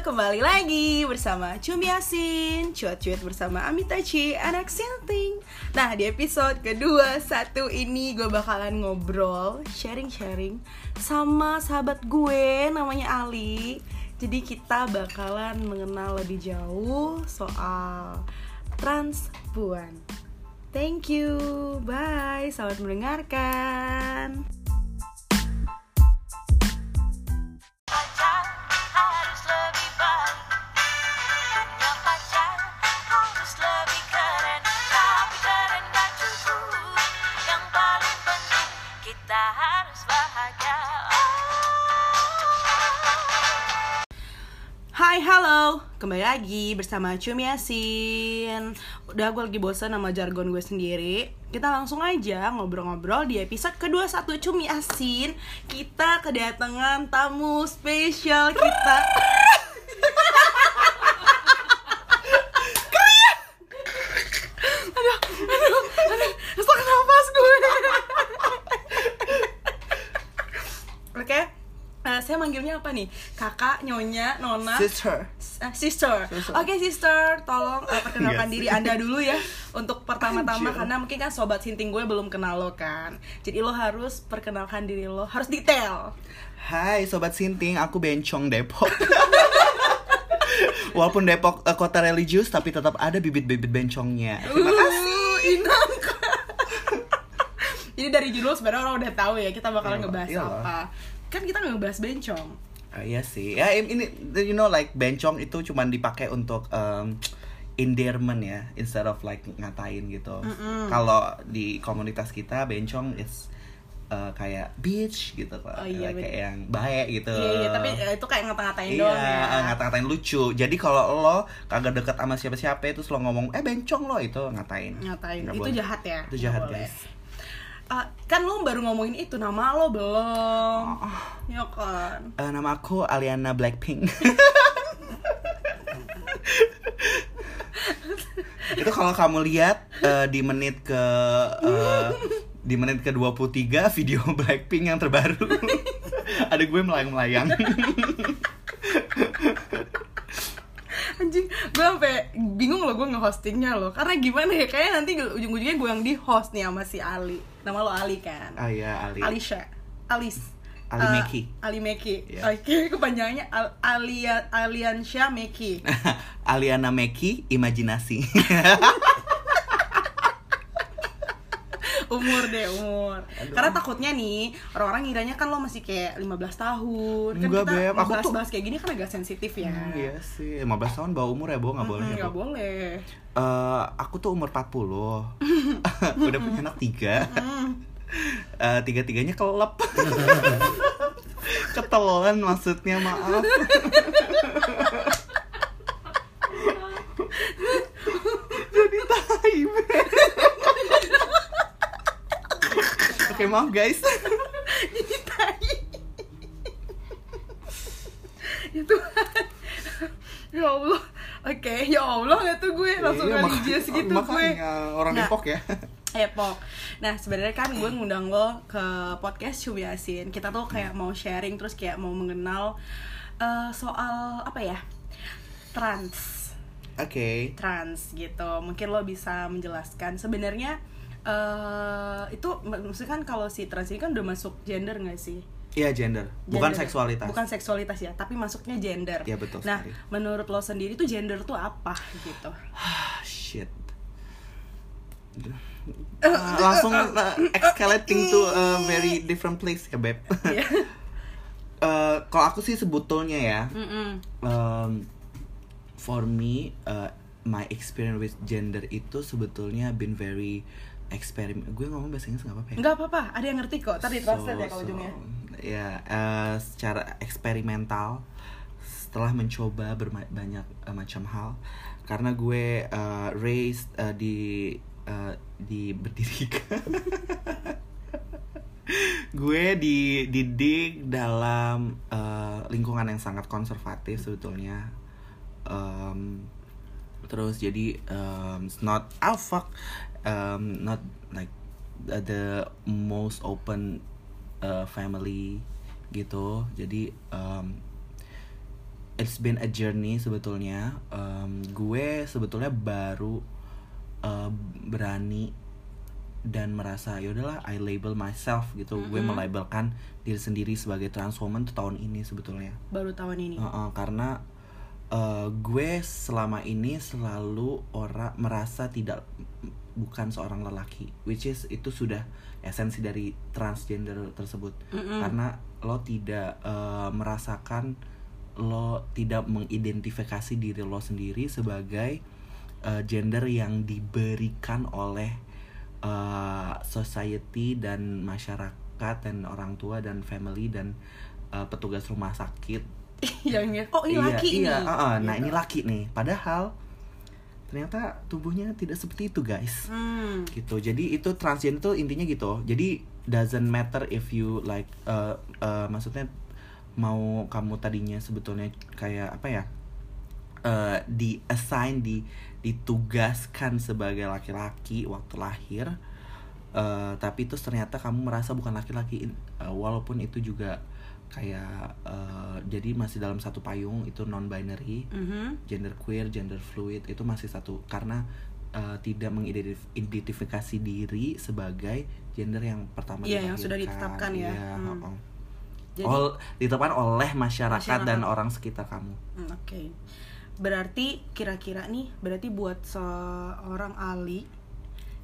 kembali lagi bersama Cumi Yasin Cuat-cuat bersama Amitachi, anak sinting. Nah, di episode kedua satu ini gue bakalan ngobrol, sharing-sharing Sama sahabat gue namanya Ali. Jadi kita bakalan mengenal lebih jauh soal transpuan. Thank you, bye, selamat mendengarkan lagi bersama Cumi Yasin. Udah gue lagi bosan sama jargon gue sendiri. Kita langsung aja ngobrol-ngobrol di episode kedua satu Cumi Asin. Kita kedatangan tamu spesial kita. aduh, aduh, aduh, sesak nafas gue. Oke, manggilnya apa nih? Kakak, nyonya, nona, Sister. Eh, sister. Sister. Oke, sister, tolong eh, perkenalkan diri. Anda dulu ya untuk pertama-tama karena mungkin kan sobat sinting gue belum kenal lo kan. Jadi lo harus perkenalkan diri lo, harus detail. Hai sobat Sinting, aku Bencong Depok. Walaupun Depok eh, kota religius tapi tetap ada bibit-bibit bencongnya. Terima kasih. Uh, inang. Jadi dari judul sebenarnya orang udah tahu ya kita bakalan Iya, ngebahas iya apa. Kan kita nggak ngebahas bencong. Ah, iya sih. Ya ini you know like bencong itu cuman dipakai untuk um, endearment ya, instead of like ngatain gitu. Kalau di komunitas kita bencong is uh, kayak bitch gitu kok. Oh, iya, kayak yang baik gitu. Iya, iya, tapi eh, itu kayak ngata-ngatain Iya, doang ya. ngata-ngatain lucu. Jadi kalau lo kagak deket sama siapa-siapa itu lo ngomong eh bencong lo itu ngatain. ngatain Nggak itu boleh. jahat ya Itu jahat, Nggak boleh. Kan lo baru ngomongin itu nama lo belum ya kan Eh, nama aku Aliana Blackpink. itu kalau kamu lihat eh, di menit ke eh, di menit ke 23 video Blackpink yang terbaru. Ada gue melayang-melayang. Anjing gue sampai bingung loh gue nge-hostingnya loh karena gimana ya kayaknya nanti ujung-ujungnya gue yang di host nih sama si Ali nama lo Ali kan ah ya Ali. Alisha Alis Ali Eh, Meki. Ali Meki Iya. oke kepanjangannya Al Alia Aliansha Meki Aliana Meki Imajinasi. umur deh umur. Karena takutnya nih orang-orang ngiranya kan lo masih kayak 15 tahun. Kan Enggak, kita Beb. Aku tuh- bahas-bahas kayak gini kan agak sensitif ya. Hmm, iya sih, 15 tahun bawa umur ya, Bo, nggak boleh Mm, ya, nggak Bo? boleh. Eh, aku tuh umur 40 Udah punya anak tiga. Eh, Tiga-tiganya kelep Ketelan maksudnya, maaf. Jadi tai, Oke, maaf guys. Jadi tai. Ya Tuhan. Ya Allah. Oke ya Allah ya tuh gue. Langsung Iya, mak- religius gitu gue. orang Nah, Depok ya. Epok. Nah sebenarnya kan gue ngundang lo ke podcast Cubi Yasin. Kita tuh kayak mau sharing terus kayak mau mengenal eh, soal apa ya? Trans, Oke. Trans gitu. Mungkin lo bisa menjelaskan. Sebenarnya eh itu mak- maksudnya kan kalau si trans ini kan udah masuk gender nggak sih? Iya gender, bukan Gender. seksualitas Bukan seksualitas ya, tapi masuknya gender. Iya, betul Nah, sekali. menurut lo sendiri tuh gender tuh apa gitu? Ah, shit. Ah, langsung uh, escalating to a very different place ya beb. Iya. Eh, kalau aku sih sebetulnya ya, Mm-mm. um, for me, uh, my experience with gender itu sebetulnya been very eksperimen. Gue ngomong bahasa Inggris nggak apa-apa ya? Nggak apa-apa, ada yang ngerti kok. Tadi translate ya kalau ujungnya. ya eh, secara eksperimental setelah mencoba berbanyak macam hal karena gue eh, raised eh, di eh, di berdirikan gue dididik dalam eh, lingkungan yang sangat konservatif sebetulnya Em, terus jadi um, it's not ah fuck um, not like the, the most open uh, family gitu. Jadi um, it's been a journey sebetulnya. Em, gue sebetulnya baru eh, berani dan merasa ya udahlah I label myself gitu. Gue melabelkan diri sendiri sebagai trans woman tuh tahun ini sebetulnya. Baru tahun ini? Heeh, karena eh, gue selama ini selalu orang merasa tidak bukan seorang lelaki which is itu sudah esensi dari transgender tersebut. Karena lo tidak eh, merasakan lo tidak mengidentifikasi diri lo sendiri sebagai eh, gender yang diberikan oleh eh, society dan masyarakat dan orang tua dan family dan eh, petugas rumah sakit. Yang ya oh ini iya, laki iya, ini. uh-uh, nah Gitu. ini laki nih. Padahal ternyata tubuhnya tidak seperti itu guys. Hmm. gitu. Jadi itu transgender tuh intinya gitu. Jadi doesn't matter if you like uh, uh, maksudnya mau kamu tadinya sebetulnya kayak apa ya uh, di assign di ditugaskan sebagai laki-laki waktu lahir uh, tapi terus ternyata kamu merasa bukan laki-laki. Uh, walaupun itu juga kayak uh, jadi masih dalam satu payung itu non binary Mhm. gender queer, gender fluid itu masih satu karena uh, tidak mengidentifikasi diri sebagai gender yang pertama Iya, yang sudah ditetapkan ya. Iya, Hmm. Jadi- Ol- ditetapkan oleh masyarakat, Masyarakat. dan orang sekitar kamu. Hmm, Oke. Berarti kira-kira nih, berarti buat seorang Ali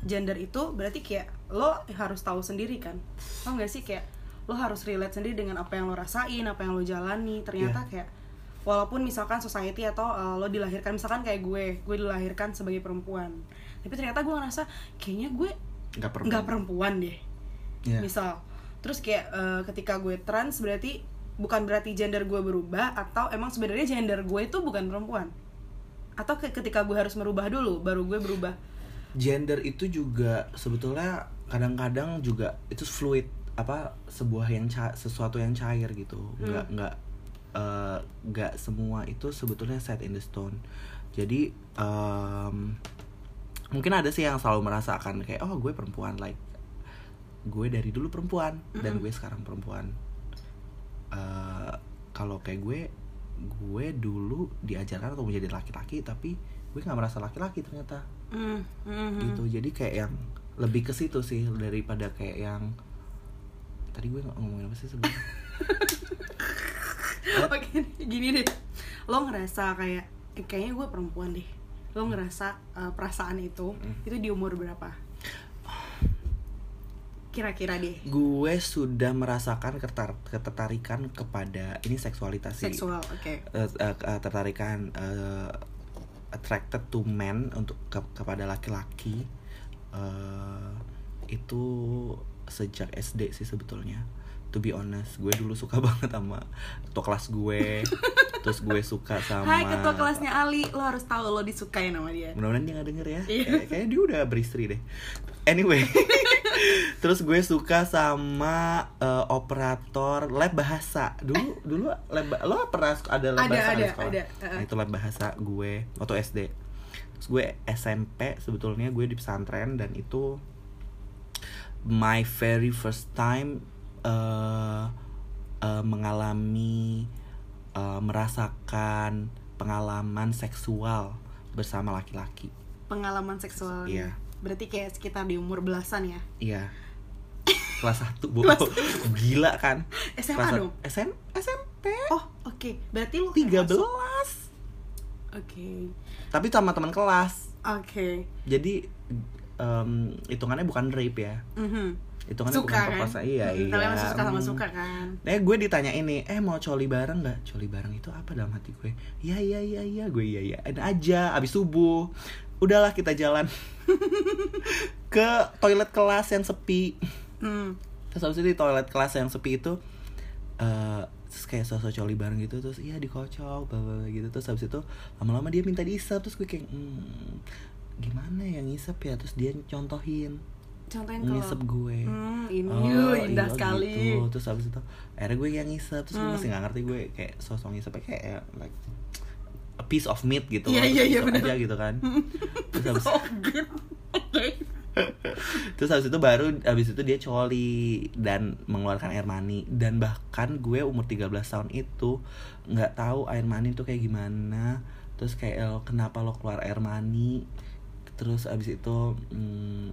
gender itu berarti kayak lo harus tahu sendiri kan? Lo nggak sih kayak lo harus relate sendiri dengan apa yang lo rasain, apa yang lo jalani. Ternyata Iya. kayak walaupun misalkan society atau uh, lo dilahirkan misalkan kayak gue, gue dilahirkan sebagai perempuan. Tapi ternyata gue ngerasa kayaknya gue Nggak perempuan. nggak perempuan deh. Iya. Misal, terus kayak eh, ketika gue trans berarti bukan berarti gender gue berubah atau emang sebenarnya gender gue itu bukan perempuan. Atau ke- ketika gue harus merubah dulu baru gue berubah. Gender itu juga sebetulnya kadang-kadang juga itu fluid apa sebuah yang ca- sesuatu yang cair gitu. Nggak nggak eh, nggak semua itu sebetulnya set in the stone. Jadi em, mungkin ada sih yang selalu merasakan kayak oh gue perempuan like gue dari dulu perempuan dan gue sekarang perempuan. Eh, kalau kayak gue gue dulu diajarkan untuk menjadi laki-laki tapi gue nggak merasa laki-laki ternyata. Hmm, hmm, gitu. Jadi kayak yang lebih ke situ sih daripada kayak yang tadi gue ngomongin apa sih sebenarnya Oke, gini deh. Lo ngerasa kayak eh, kayaknya gue perempuan deh. Lo ngerasa eh, perasaan itu itu di umur berapa? Kira-kira deh. gue sudah merasakan ketar- ketertarikan kepada ini seksualitas sih Seksual, oke. Eh, eh, eh, tertarikan eh, attracted to men untuk ke- kepada laki-laki eh, itu sejak SD sih sebetulnya. To be honest gue dulu suka banget sama ketua kelas gue. Terus gue suka sama Hai ketua kelasnya Ali, lo harus tahu lo disukai sama dia. mudah-mudahan dia nggak denger ya. Iya. Kayak- kayaknya dia udah beristri deh. Anyway terus gue suka sama eh, operator lab bahasa. Dulu dulu lab lo pernah ada lab Ada, bahasa ada, sekolah? ada. nah itu lab bahasa gue waktu SD terus gue SMP sebetulnya gue di pesantren dan itu my very first time eh eh, mengalami eh, merasakan pengalaman seksual bersama laki-laki Pengalaman seksual. Iya. Berarti kayak sekitar di umur belasan ya. Iya. Kelas 1, Bu. Kelas Gila kan? SMA Kelas dong? SM, SMP. Oh, oke. Berarti lo 13. termasuk- Oke. Tapi sama teman kelas. Oke. Jadi em, hitungannya bukan rape ya. Mhm. Hitungannya Suka bukan kan? perkosa. Iya, Mm, iya. Kalian masih suka sama suka kan? Eh gue ditanya ini, eh mau coli bareng nggak? Coli bareng itu apa dalam hati gue? Iya iya iya iya, gue iya iya. Ada aja, abis subuh. Udahlah kita jalan ke toilet kelas yang sepi. Hmm. terus habis itu di toilet kelas yang sepi itu eh terus kayak sosok coli bareng gitu terus iya dikocok bla bla bla gitu terus habis itu lama-lama dia minta diisap terus gue kayak hmm, gimana yang ngisap ya terus dia contohin Contohin kalau ngisep gue Hmm, ini Oh, indah iya sekali. gitu. terus habis itu akhirnya gue yang ngisap terus gue Hmm. masih nggak ngerti gue kayak sosok ngisapnya kayak ya, like a piece of meat gitu Iya, iya, iya, ngisap bener. aja gitu kan terus. Oke. terus habis itu baru habis itu dia coli dan mengeluarkan air mani dan bahkan gue umur 13 tahun itu nggak tahu air mani itu kayak gimana terus kayak lo kenapa lo keluar air mani terus abis itu hmm,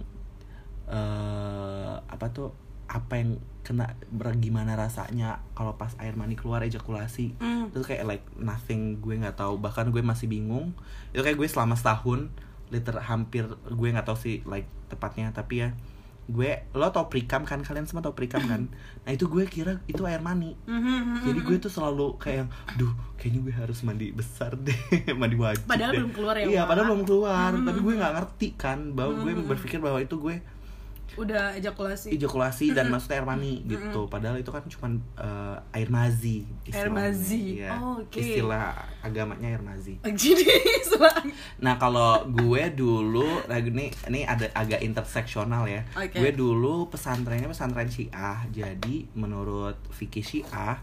eh, apa tuh apa yang kena gimana rasanya kalau pas air mani keluar ejakulasi. Hmm. terus kayak like nothing gue nggak tahu. Bahkan gue masih bingung. Itu kayak gue selama setahun liter hampir gue nggak tahu sih like tepatnya. Tapi ya gue lo tau prikam kan kalian semua tau prikam kan nah itu gue kira itu air mani jadi gue tuh selalu kayak yang duh kayaknya gue harus mandi besar deh mandi wajib Padahal deh." belum keluar ya, iya padahal belum keluar tapi gue nggak ngerti kan bahwa gue Mhm. berpikir bahwa itu gue udah ejakulasi ejakulasi dan maksudnya air mani gitu padahal itu kan cuma eh, air mazi Air mazi. Iya. Oh, oke. istilah agamanya air mazi jadi nah kalau gue dulu nah, ini ini ada agak interseksional ya Oke. gue dulu pesantrennya pesantren syiah jadi menurut fikih syiah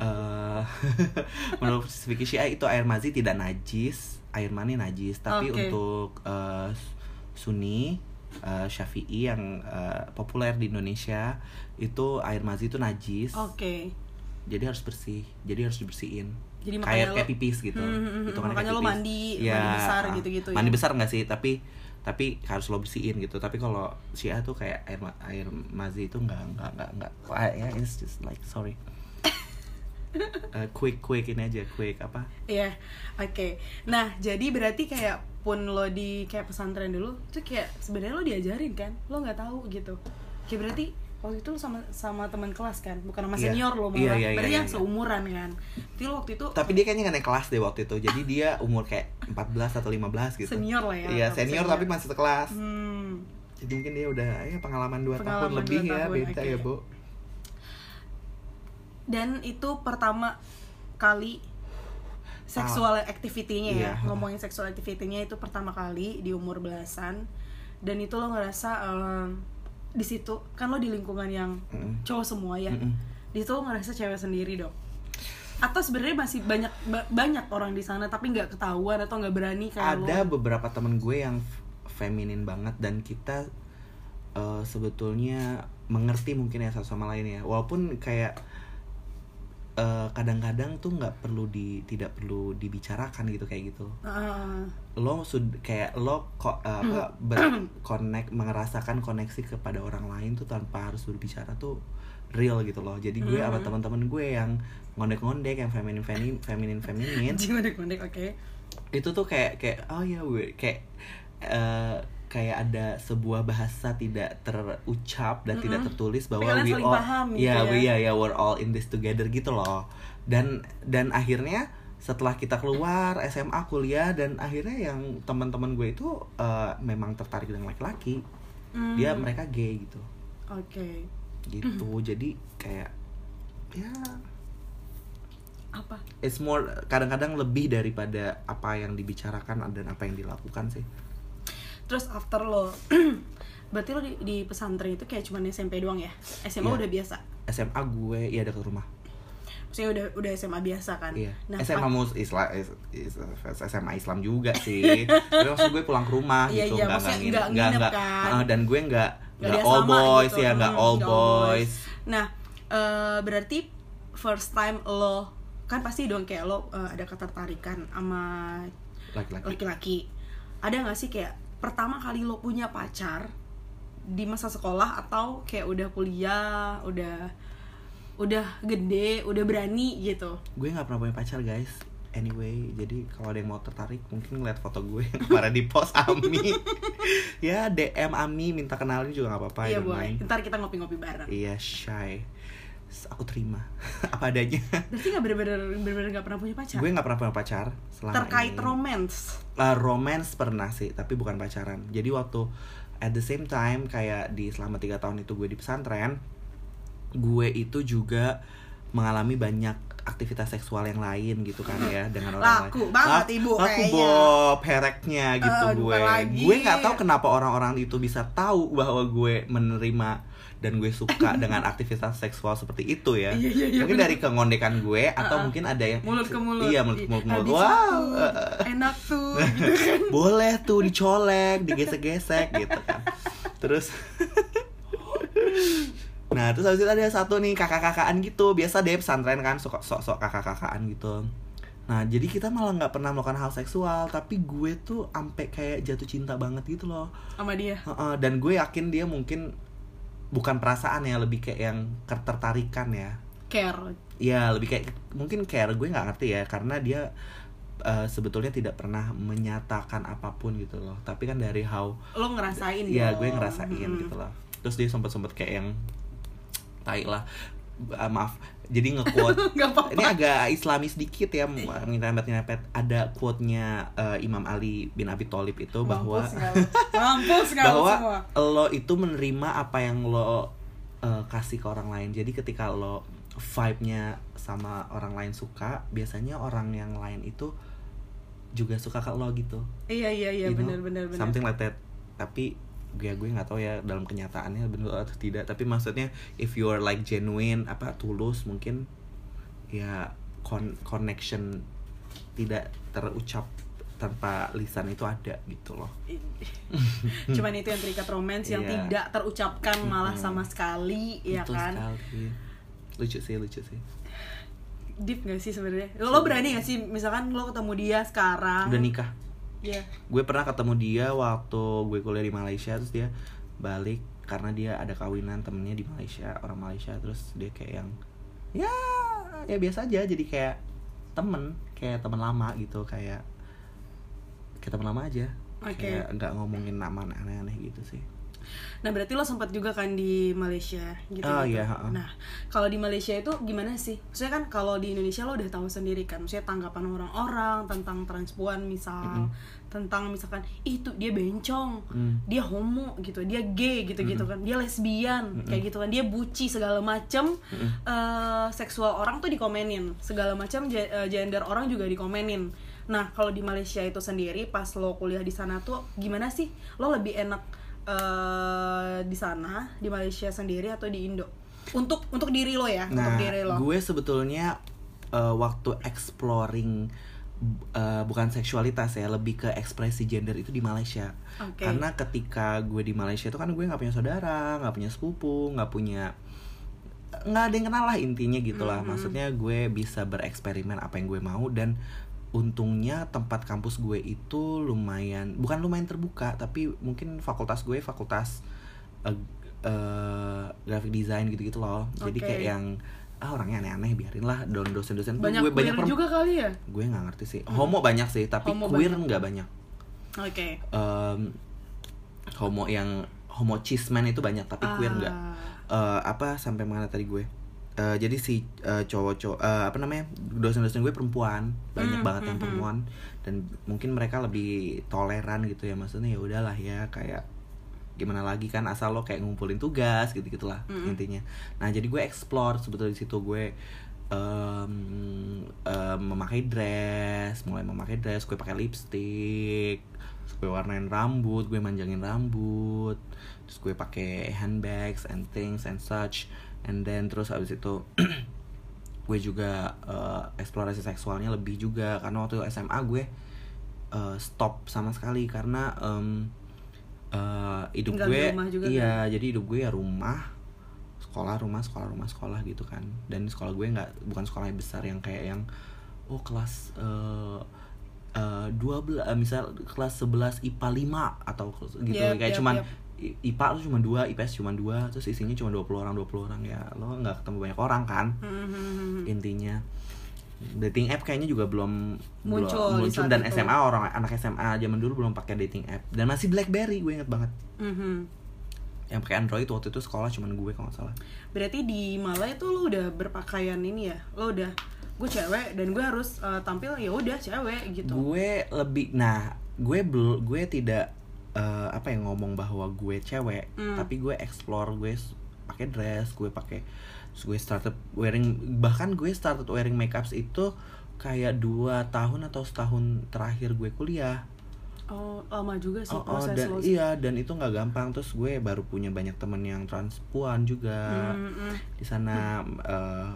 eh menurut fikih syiah itu air mazi tidak najis air mani najis tapi Oke. untuk eh, sunni eh, syafi'i yang eh, populer di Indonesia itu air mazi itu najis. Oke. Jadi harus bersih jadi harus dibersihin. Jadi kayak kayak pipis gitu. Hmm, hmm, hmm, Hitungannya makanya kayak lo mandi, Ya, mandi besar gitu-gitu ya. mandi besar nggak sih? Tapi tapi harus lo bersihin gitu. Tapi kalau syiah tuh kayak air ma- air mazi itu nggak nggak nggak nggak. Ya it's just like sorry. Eh, quick quick ini aja quick apa? Iya, oke. Nah, jadi berarti kayak pun lo di kayak pesantren dulu, tuh kayak sebenarnya lo diajarin kan, lo nggak tahu gitu. Kayak berarti waktu itu lo sama sama teman kelas kan, bukan sama Iya. senior lo Iya, malah. iya, iya, berarti iya, yang iya. seumuran kan. Jadi lo waktu itu tapi dia kayaknya nggak naik kelas deh waktu itu jadi dia umur kayak 14 atau 15 gitu Senior lah ya, iya senior, senior. tapi masih sekelas hmm, jadi mungkin dia udah ya pengalaman 2 tahun Pengalaman lebih dua ya tahun, beda oke. ya bu dan itu pertama kali seksual activity-nya ya. Iya. Ngomongin seksual activity-nya itu pertama kali di umur belasan. Dan itu lo ngerasa em, di situ kan lo di lingkungan yang Mm. cowok semua ya. Di situ lo ngerasa cewek sendiri dong. Atau sebenarnya masih banyak ba- banyak orang di sana tapi nggak ketahuan atau nggak berani kayak ada lo. beberapa temen gue yang feminin banget dan kita eh, sebetulnya mengerti mungkin ya satu sama lain ya walaupun kayak eh, kadang-kadang tuh nggak perlu di tidak perlu dibicarakan gitu kayak gitu. Ah, lo sud kayak lo kok eh, apa berconnect mengerasakan koneksi kepada orang lain tuh tanpa harus berbicara tuh real gitu loh. Jadi gue sama Mhm. teman-teman gue yang ngondek-ngondek yang feminin feminin feminin feminin. Ngondek-ngondek oke. itu tuh kayak kayak oh ya gue kayak eh, kayak ada sebuah bahasa tidak terucap dan tidak Mm-mm. tertulis bahwa kalian we all paham gitu ya ya. we ya ya we're all in this together gitu loh dan dan akhirnya setelah kita keluar SMA kuliah dan akhirnya yang teman-teman gue itu eh, memang tertarik dengan laki-laki Hmm, dia mereka gay gitu Oke. gitu jadi kayak ya Apa? it's more kadang-kadang lebih daripada apa yang dibicarakan dan apa yang dilakukan sih Terus after lo Berarti lo di, di pesantren itu kayak cuman SMP doang ya? SMA Iya. udah biasa? SMA gue iya dekat rumah Maksudnya udah udah SMA biasa kan? iya Nah, SMA mus Islam is- is- SMA Islam juga sih tapi maksud gue pulang ke rumah Iya, gitu iya, nggak nggak nggak kan? dan gue nggak nggak all boys gitu. ya nggak Hmm, all boys Nah, eh, berarti first time lo kan pasti dong kayak lo eh, ada ketertarikan sama laki-laki laki-laki. Ada nggak sih kayak pertama kali lo punya pacar di masa sekolah atau kayak udah kuliah, udah udah gede, udah berani gitu. gue nggak pernah punya pacar guys anyway jadi kalau ada yang mau tertarik mungkin ngeliat foto gue yang kemarin di post Ami ya DM Ami minta kenalin juga nggak apa-apa Iya don't boleh. Ntar kita ngopi-ngopi bareng. iya shy aku terima apa adanya Berarti nggak bener-bener bener-bener nggak pernah punya pacar? gue nggak pernah punya pacar selama Terkait ini. romance. Uh, romance pernah sih tapi bukan pacaran jadi waktu at the same time kayak di selama tiga tahun itu gue di pesantren gue itu juga mengalami banyak aktivitas seksual yang lain gitu kan ya dengan orang Laku lain banget, Lak- Ibu, laku kayaknya. bob hereknya gitu Eh, gue lagi. gue nggak tahu kenapa orang-orang itu bisa tahu bahwa gue menerima dan gue suka dengan aktivitas seksual seperti itu ya Iya, iya, iya, mungkin bener. dari kengondekan gue atau Uh-uh. mungkin ada yang Mulut ke mulut. iya mulut ke mulut, mulut. Wow eh. enak tuh gitu kan. boleh tuh dicolek digesek-gesek gitu kan terus nah terus habis itu ada satu nih kakak-kakaan gitu biasa deh pesantren kan sok sok kakak-kakaan gitu nah jadi kita malah nggak pernah melakukan hal seksual tapi gue tuh ampe kayak jatuh cinta banget gitu loh sama dia Heeh, dan gue yakin dia mungkin bukan perasaan ya lebih kayak yang ketertarikan ya. Care. Ya lebih kayak mungkin care gue nggak ngerti ya karena dia eh, sebetulnya tidak pernah menyatakan apa pun gitu loh. Tapi kan dari how lo ngerasain ya gue ngerasain Mm-mm. gitu loh. Terus dia sempet sempet kayak yang tai lah Ah, maaf jadi nge-quote. Ini agak islamis dikit ya nyerempet nyerempet ada quote-nya eh, Imam Ali bin Abi Thalib itu bahwa mampus bahwa semua. lo itu menerima apa yang lo eh, kasih ke orang lain. Jadi ketika lo vibe-nya sama orang lain suka biasanya orang yang lain itu juga suka ke lo gitu. Iya iya iya. Benar benar benar. Something like that. Tapi gue gue nggak tahu ya dalam kenyataannya benar atau tidak tapi maksudnya if you are like genuine apa tulus mungkin ya con connection tidak terucap tanpa lisan itu ada gitu loh. Cuman itu yang terikat romance yang Iya. tidak terucapkan malah sama sekali ya Betul kan? sekali. lucu sih lucu sih. Deep gak sih sebenarnya? Lo, lo berani gak sih? Misalkan lo ketemu dia sekarang. Udah nikah Iya. gue pernah ketemu dia waktu gue kuliah di Malaysia terus dia balik karena dia ada kawinan temennya di Malaysia orang Malaysia terus dia kayak yang ya ya biasa aja jadi kayak temen kayak temen lama gitu kayak kayak temen lama aja Oke. kayak nggak ngomongin nama aneh-aneh gitu sih Nah berarti lo sempat juga kan di Malaysia gitu. Oh, gitu. iya, ha-ha. Nah kalau di Malaysia itu gimana sih? Maksudnya kan kalau di Indonesia lo udah tahu sendiri kan, maksudnya tanggapan orang-orang tentang transpuan misal, tentang misalkan "Ih, itu dia bencong, Mm. dia homo gitu, dia gay gitu gitu kan, dia lesbian kayak gitu kan, dia buci segala macem eh, seksual orang tuh dikomenin, segala macam eh, gender orang juga dikomenin. Nah kalau di Malaysia itu sendiri pas lo kuliah di sana tuh gimana sih? Lo lebih enak eh, di sana di Malaysia sendiri atau di Indo? Untuk untuk diri lo ya, Nah, untuk diri lo. gue sebetulnya uh, waktu exploring uh, bukan seksualitas ya, lebih ke ekspresi gender itu di Malaysia. Oke. Karena ketika gue di Malaysia itu kan gue nggak punya saudara, nggak punya sepupu, nggak punya nggak ada yang kenal lah intinya gitu lah. Maksudnya gue bisa bereksperimen apa yang gue mau dan untungnya tempat kampus gue itu lumayan bukan lumayan terbuka tapi mungkin fakultas gue fakultas eh, eh, graphic design gitu-gitu loh. Jadi Oke. kayak yang ah orangnya aneh-aneh biarin lah don dosen-dosen banyak gue banyak juga kali ya? gue nggak ngerti sih homo banyak sih tapi Homo queer nggak banyak Oke. Em, homo yang homo cisman itu banyak tapi queer nggak Ah. Eh, apa sampai mana tadi gue Eh, jadi si eh, cowok-cowok eh, apa namanya dosen-dosen gue perempuan banyak Hmm, banget yang hmm, hmm. perempuan dan mungkin mereka lebih toleran gitu ya maksudnya ya udahlah ya kayak gimana lagi kan asal lo kayak ngumpulin tugas gitu gitulah Hmm. intinya nah jadi gue explore sebetulnya di situ gue em, em, memakai dress mulai memakai dress gue pakai lipstick gue warnain rambut gue manjangin rambut terus gue pakai handbags and things and such. And then terus abis itu gue juga eh, eksplorasi seksualnya lebih juga. Karena waktu SMA gue eh, stop sama sekali. Karena em, eh, hidup Tinggal di gue rumah juga iya jadi hidup gue ya rumah sekolah rumah sekolah rumah sekolah gitu kan. Dan sekolah gue nggak bukan sekolah yang besar yang kayak yang oh kelas eh dua belas misal kelas 11 IPA 5 atau gitu Yep, kayak yep, cuman yep. IPA tuh cuma dua IPS cuma dua terus isinya cuma 20 orang 20 orang ya lo nggak ketemu banyak orang kan Hmm, intinya dating app kayaknya juga belum Muncul belum muncul dan itu. SMA orang anak SMA zaman dulu belum pakai dating app dan masih BlackBerry gue inget banget Mhm. yang pakai Android waktu itu sekolah cuman gue kalau nggak salah Berarti di Malaya tuh lo udah berpakaian ini ya? Lo udah gue cewek dan gue harus uh, tampil ya udah cewek gitu. gue lebih nah gue bel gue tidak eh, apa yang ngomong bahwa gue cewek Hmm. tapi gue explore gue pakai dress gue pakai gue started wearing bahkan gue started wearing makeups itu kayak dua tahun atau setahun terakhir gue kuliah. Oh, lama juga sih Oh, oh, proses dan lo iya dan itu nggak gampang. Terus gue baru punya banyak temen yang transpuan juga. Hmm, hmm. di sana eh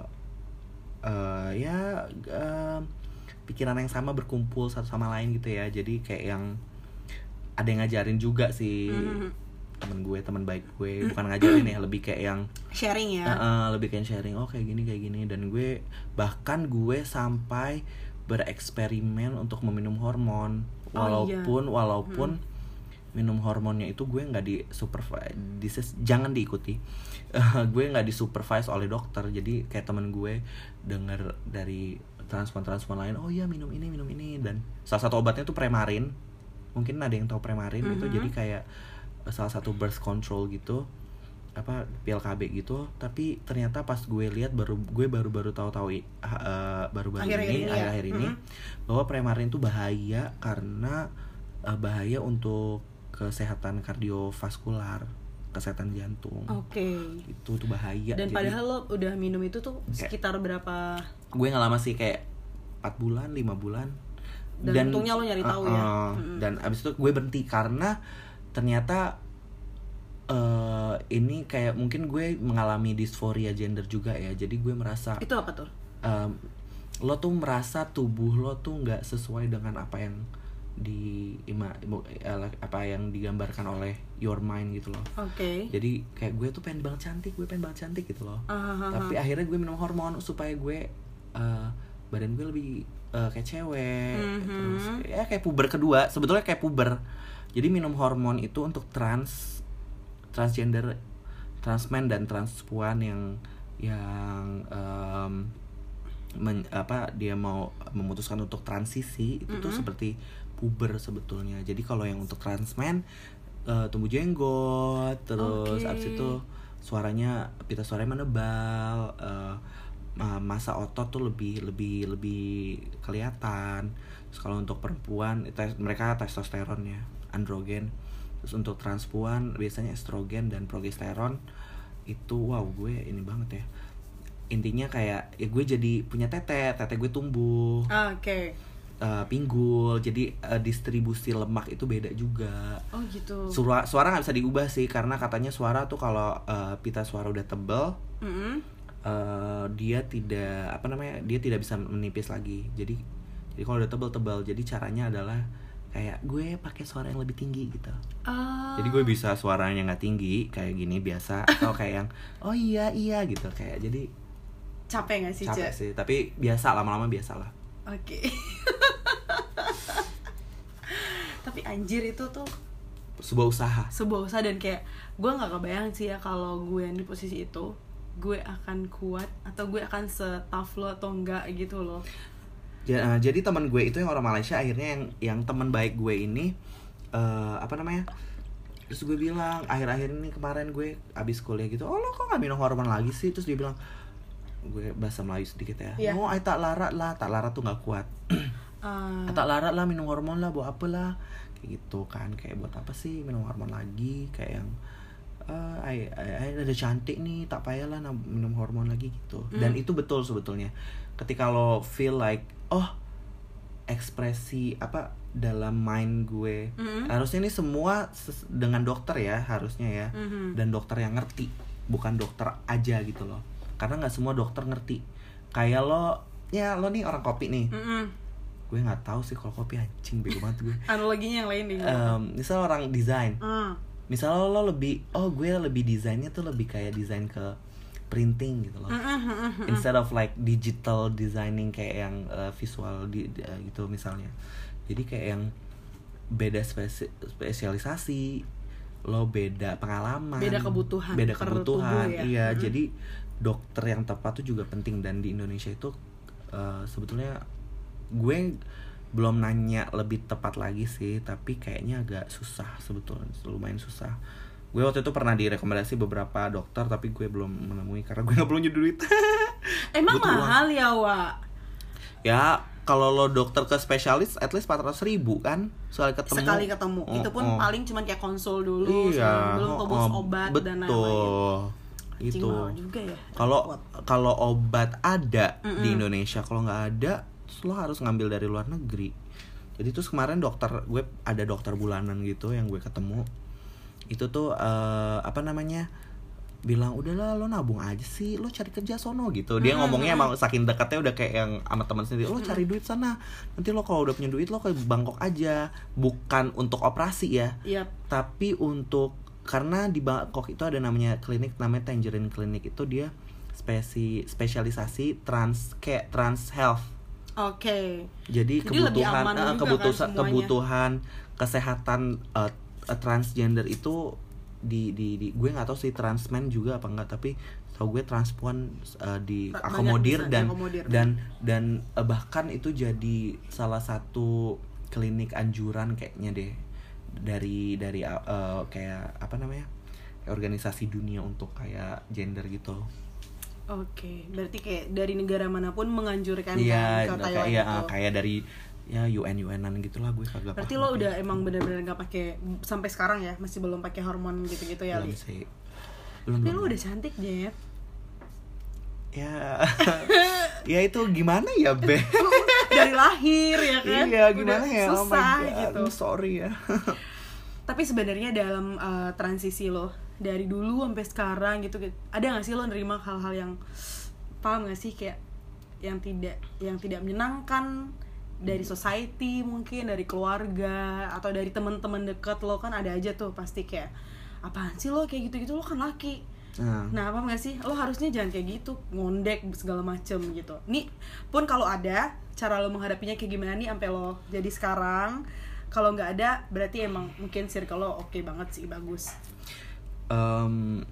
eh, ya eh, pikiran yang sama berkumpul satu sama lain gitu ya. Jadi kayak yang ada yang ngajarin juga sih. Mhm. temen gue teman baik gue. Bukan ngajarin ya lebih kayak yang sharing ya. Eh, eh, lebih kayak sharing oh kayak gini kayak gini. Dan gue bahkan gue sampai bereksperimen untuk meminum hormon. Oh, iya. walaupun walaupun minum hormonnya itu gue nggak di supervise jangan diikuti. Gue nggak disupervise oleh dokter. Jadi kayak temen gue dengar dari transplant transplant lain oh iya minum ini minum ini. Dan salah satu obatnya tuh premarin mungkin ada yang tahu premarin itu Mhm. jadi kayak eh, salah satu birth control gitu apa pil KB gitu. Tapi ternyata pas gue lihat baru gue baru baru tahu tahu baru baru Akhir-akhir ini ini akhir akhir ini Mhm. bahwa premarin itu bahaya karena eh, bahaya untuk kesehatan kardiovaskular kesehatan jantung. Oke. Itu tuh bahaya dan Jadi, padahal lo udah minum itu tuh Kayak- sekitar berapa? Gue nggak lama sih kayak 4 bulan lima bulan Dan untungnya lo nyari tahu ya. uh-uh. Mm-mm. dan abis itu gue berhenti karena ternyata eh ini kayak mungkin gue mengalami dysphoria gender juga ya jadi gue merasa itu apa tuh em, lo tuh merasa tubuh lo tuh nggak sesuai dengan apa yang di ima, eh, apa yang digambarkan oleh your mind gitu loh oke jadi kayak gue tuh pengen banget cantik gue pengen banget cantik gitu loh ah, ah, tapi akhirnya gue minum hormon supaya gue eh, badan gue lebih eh, kayak cewek Mhm. terus ya kayak puber kedua sebetulnya kayak puber jadi minum hormon itu untuk trans transgender transmen dan transpuan yang yang em, men- apa dia mau memutuskan untuk transisi itu tuh Mhm. seperti puber sebetulnya jadi kalau yang untuk transmen eh, tumbuh jenggot terus Oke. abis itu suaranya pita suaranya menebal eh, ma- masa otot tuh lebih lebih lebih kelihatan. Terus kalau untuk perempuan tes- mereka testosteron ya androgen. Terus untuk transpuan biasanya estrogen dan progesteron. Itu wow gue ini banget ya. Intinya kayak ya gue jadi punya tete tete gue tumbuh. Oke. Eh, pinggul jadi eh, distribusi lemak itu beda juga. Oh gitu. Suara suara nggak bisa diubah sih karena katanya suara tuh kalau eh, pita suara udah tebel Mm-mm. Eh, dia tidak apa namanya dia tidak bisa menipis lagi jadi jadi kalau udah tebel-tebel jadi caranya adalah kayak gue pakai suara yang lebih tinggi gitu Ah. jadi gue bisa suaranya nggak tinggi kayak gini biasa atau kayak yang oh iya iya gitu kayak jadi capek gak sih capek Cek? sih tapi biasa lama-lama biasa lah Oke. Tapi anjir itu tuh sebuah usaha sebuah usaha dan kayak gue nggak kebayang sih ya kalau gue yang di posisi itu gue akan kuat atau gue akan se-tough lo atau enggak gitu loh. Ja- eh, jadi teman gue itu yang orang Malaysia akhirnya yang yang teman baik gue ini eh, apa namanya terus gue bilang akhir-akhir ini kemarin gue abis kuliah gitu oh lo kok nggak minum hormon lagi sih? Terus dia bilang gue bahasa Melayu sedikit ya Iya. oh ay tak larat lah tak larat tuh nggak kuat. Ah, tak larat lah minum hormon lah buat apa lah? Kayak gitu kan kayak buat apa sih minum hormon lagi? Kayak yang eh ay ada cantik nih tak payahlah minum hormon lagi gitu dan Hmm. itu betul sebetulnya ketika lo feel like oh ekspresi apa dalam mind gue Mm-mm. harusnya ini semua dengan dokter ya harusnya ya Mhm. dan dokter yang ngerti bukan dokter aja gitu loh karena nggak semua dokter ngerti kayak lo ya lo nih orang kopi nih Mm-mm. gue nggak tahu sih kalau kopi anjing bego banget gue Analoginya yang lain deh. Em, misal orang desain Ah, misal lo lebih oh gue lebih desainnya tuh lebih kayak desain ke printing gitu loh instead of like digital designing kayak yang uh, visual di, di- uh, gitu misalnya jadi kayak yang beda spesi- spesialisasi lo beda pengalaman Beda kebutuhan beda kebutuhan tubuh ya. iya Mm-mm. jadi dokter yang tepat tuh juga penting dan di Indonesia itu uh, sebetulnya gue belum nanya lebih tepat lagi sih tapi kayaknya agak susah sebetulnya lumayan susah gue waktu itu pernah direkomendasi beberapa dokter tapi gue belum menemui karena gue nggak punya duit Emang butuh uang. mahal ya, Wak? ya kalau lo dokter ke spesialis at least 400 ribu kan sekali ketemu Sekali ketemu. Oh, itu pun oh. paling cuma kayak konsul dulu, iya belum oh, tebus oh, obat dan lain-lain. betul itu juga ya. kalau kalau obat ada di Mm-mm. Indonesia kalau nggak ada lo harus ngambil dari luar negeri. Jadi terus kemarin dokter gue ada dokter bulanan gitu yang gue ketemu. Itu tuh eh, apa namanya bilang udahlah lo nabung aja sih lo cari kerja sono gitu. Dia ngomongnya emang saking dekatnya udah kayak yang sama teman sendiri lo cari duit sana nanti lo kalau udah punya duit lo ke Bangkok aja. Bukan untuk operasi ya Iya. tapi untuk karena di Bangkok itu ada namanya klinik namanya Tangerine Clinic. Itu dia spesi spesialisasi trans kayak trans health Oke. jadi, Jadi lebih kebutuhan eh, juga kebutuhan kan semuanya. kebutuhan kesehatan eh, eh, transgender itu di di, di gue nggak tahu sih transmen juga apa enggak tapi tau gue transpuan eh, di Banyak akomodir bisa dan diakomodir. dan dan eh, bahkan itu jadi salah satu klinik anjuran kayaknya deh dari dari eh, kayak apa namanya organisasi dunia untuk kayak gender gitu Oke, berarti kayak dari negara mana pun menganjurkan iya kan ke kayak Taiwan iya, itu. kayak dari ya UN UNan gitulah gue kagak Berarti lo kayak udah emang bener-bener nggak pakai sampai sekarang ya, masih belum pakai hormon gitu-gitu ya, belum sih belum Tapi belum. lo udah cantik, Jet. ya ya itu gimana ya be Dari lahir ya kan? iya gimana Udah ya oh my Susah god gitu. I'm sorry ya Tapi sebenarnya dalam uh, transisi lo dari dulu sampai sekarang gitu, ada gak sih lo nerima hal-hal yang paham gak sih kayak yang tidak yang tidak menyenangkan dari society mungkin dari keluarga atau dari teman-teman dekat lo kan ada aja tuh pasti kayak apaan sih lo kayak gitu-gitu lo kan laki nah, Nah, apa gak sih? Lo harusnya jangan kayak gitu, ngondek segala macem gitu. Nih, pun kalau ada, cara lo menghadapinya kayak gimana nih sampai lo jadi sekarang. Kalau nggak ada, berarti emang mungkin circle lo oke banget sih, bagus. Em,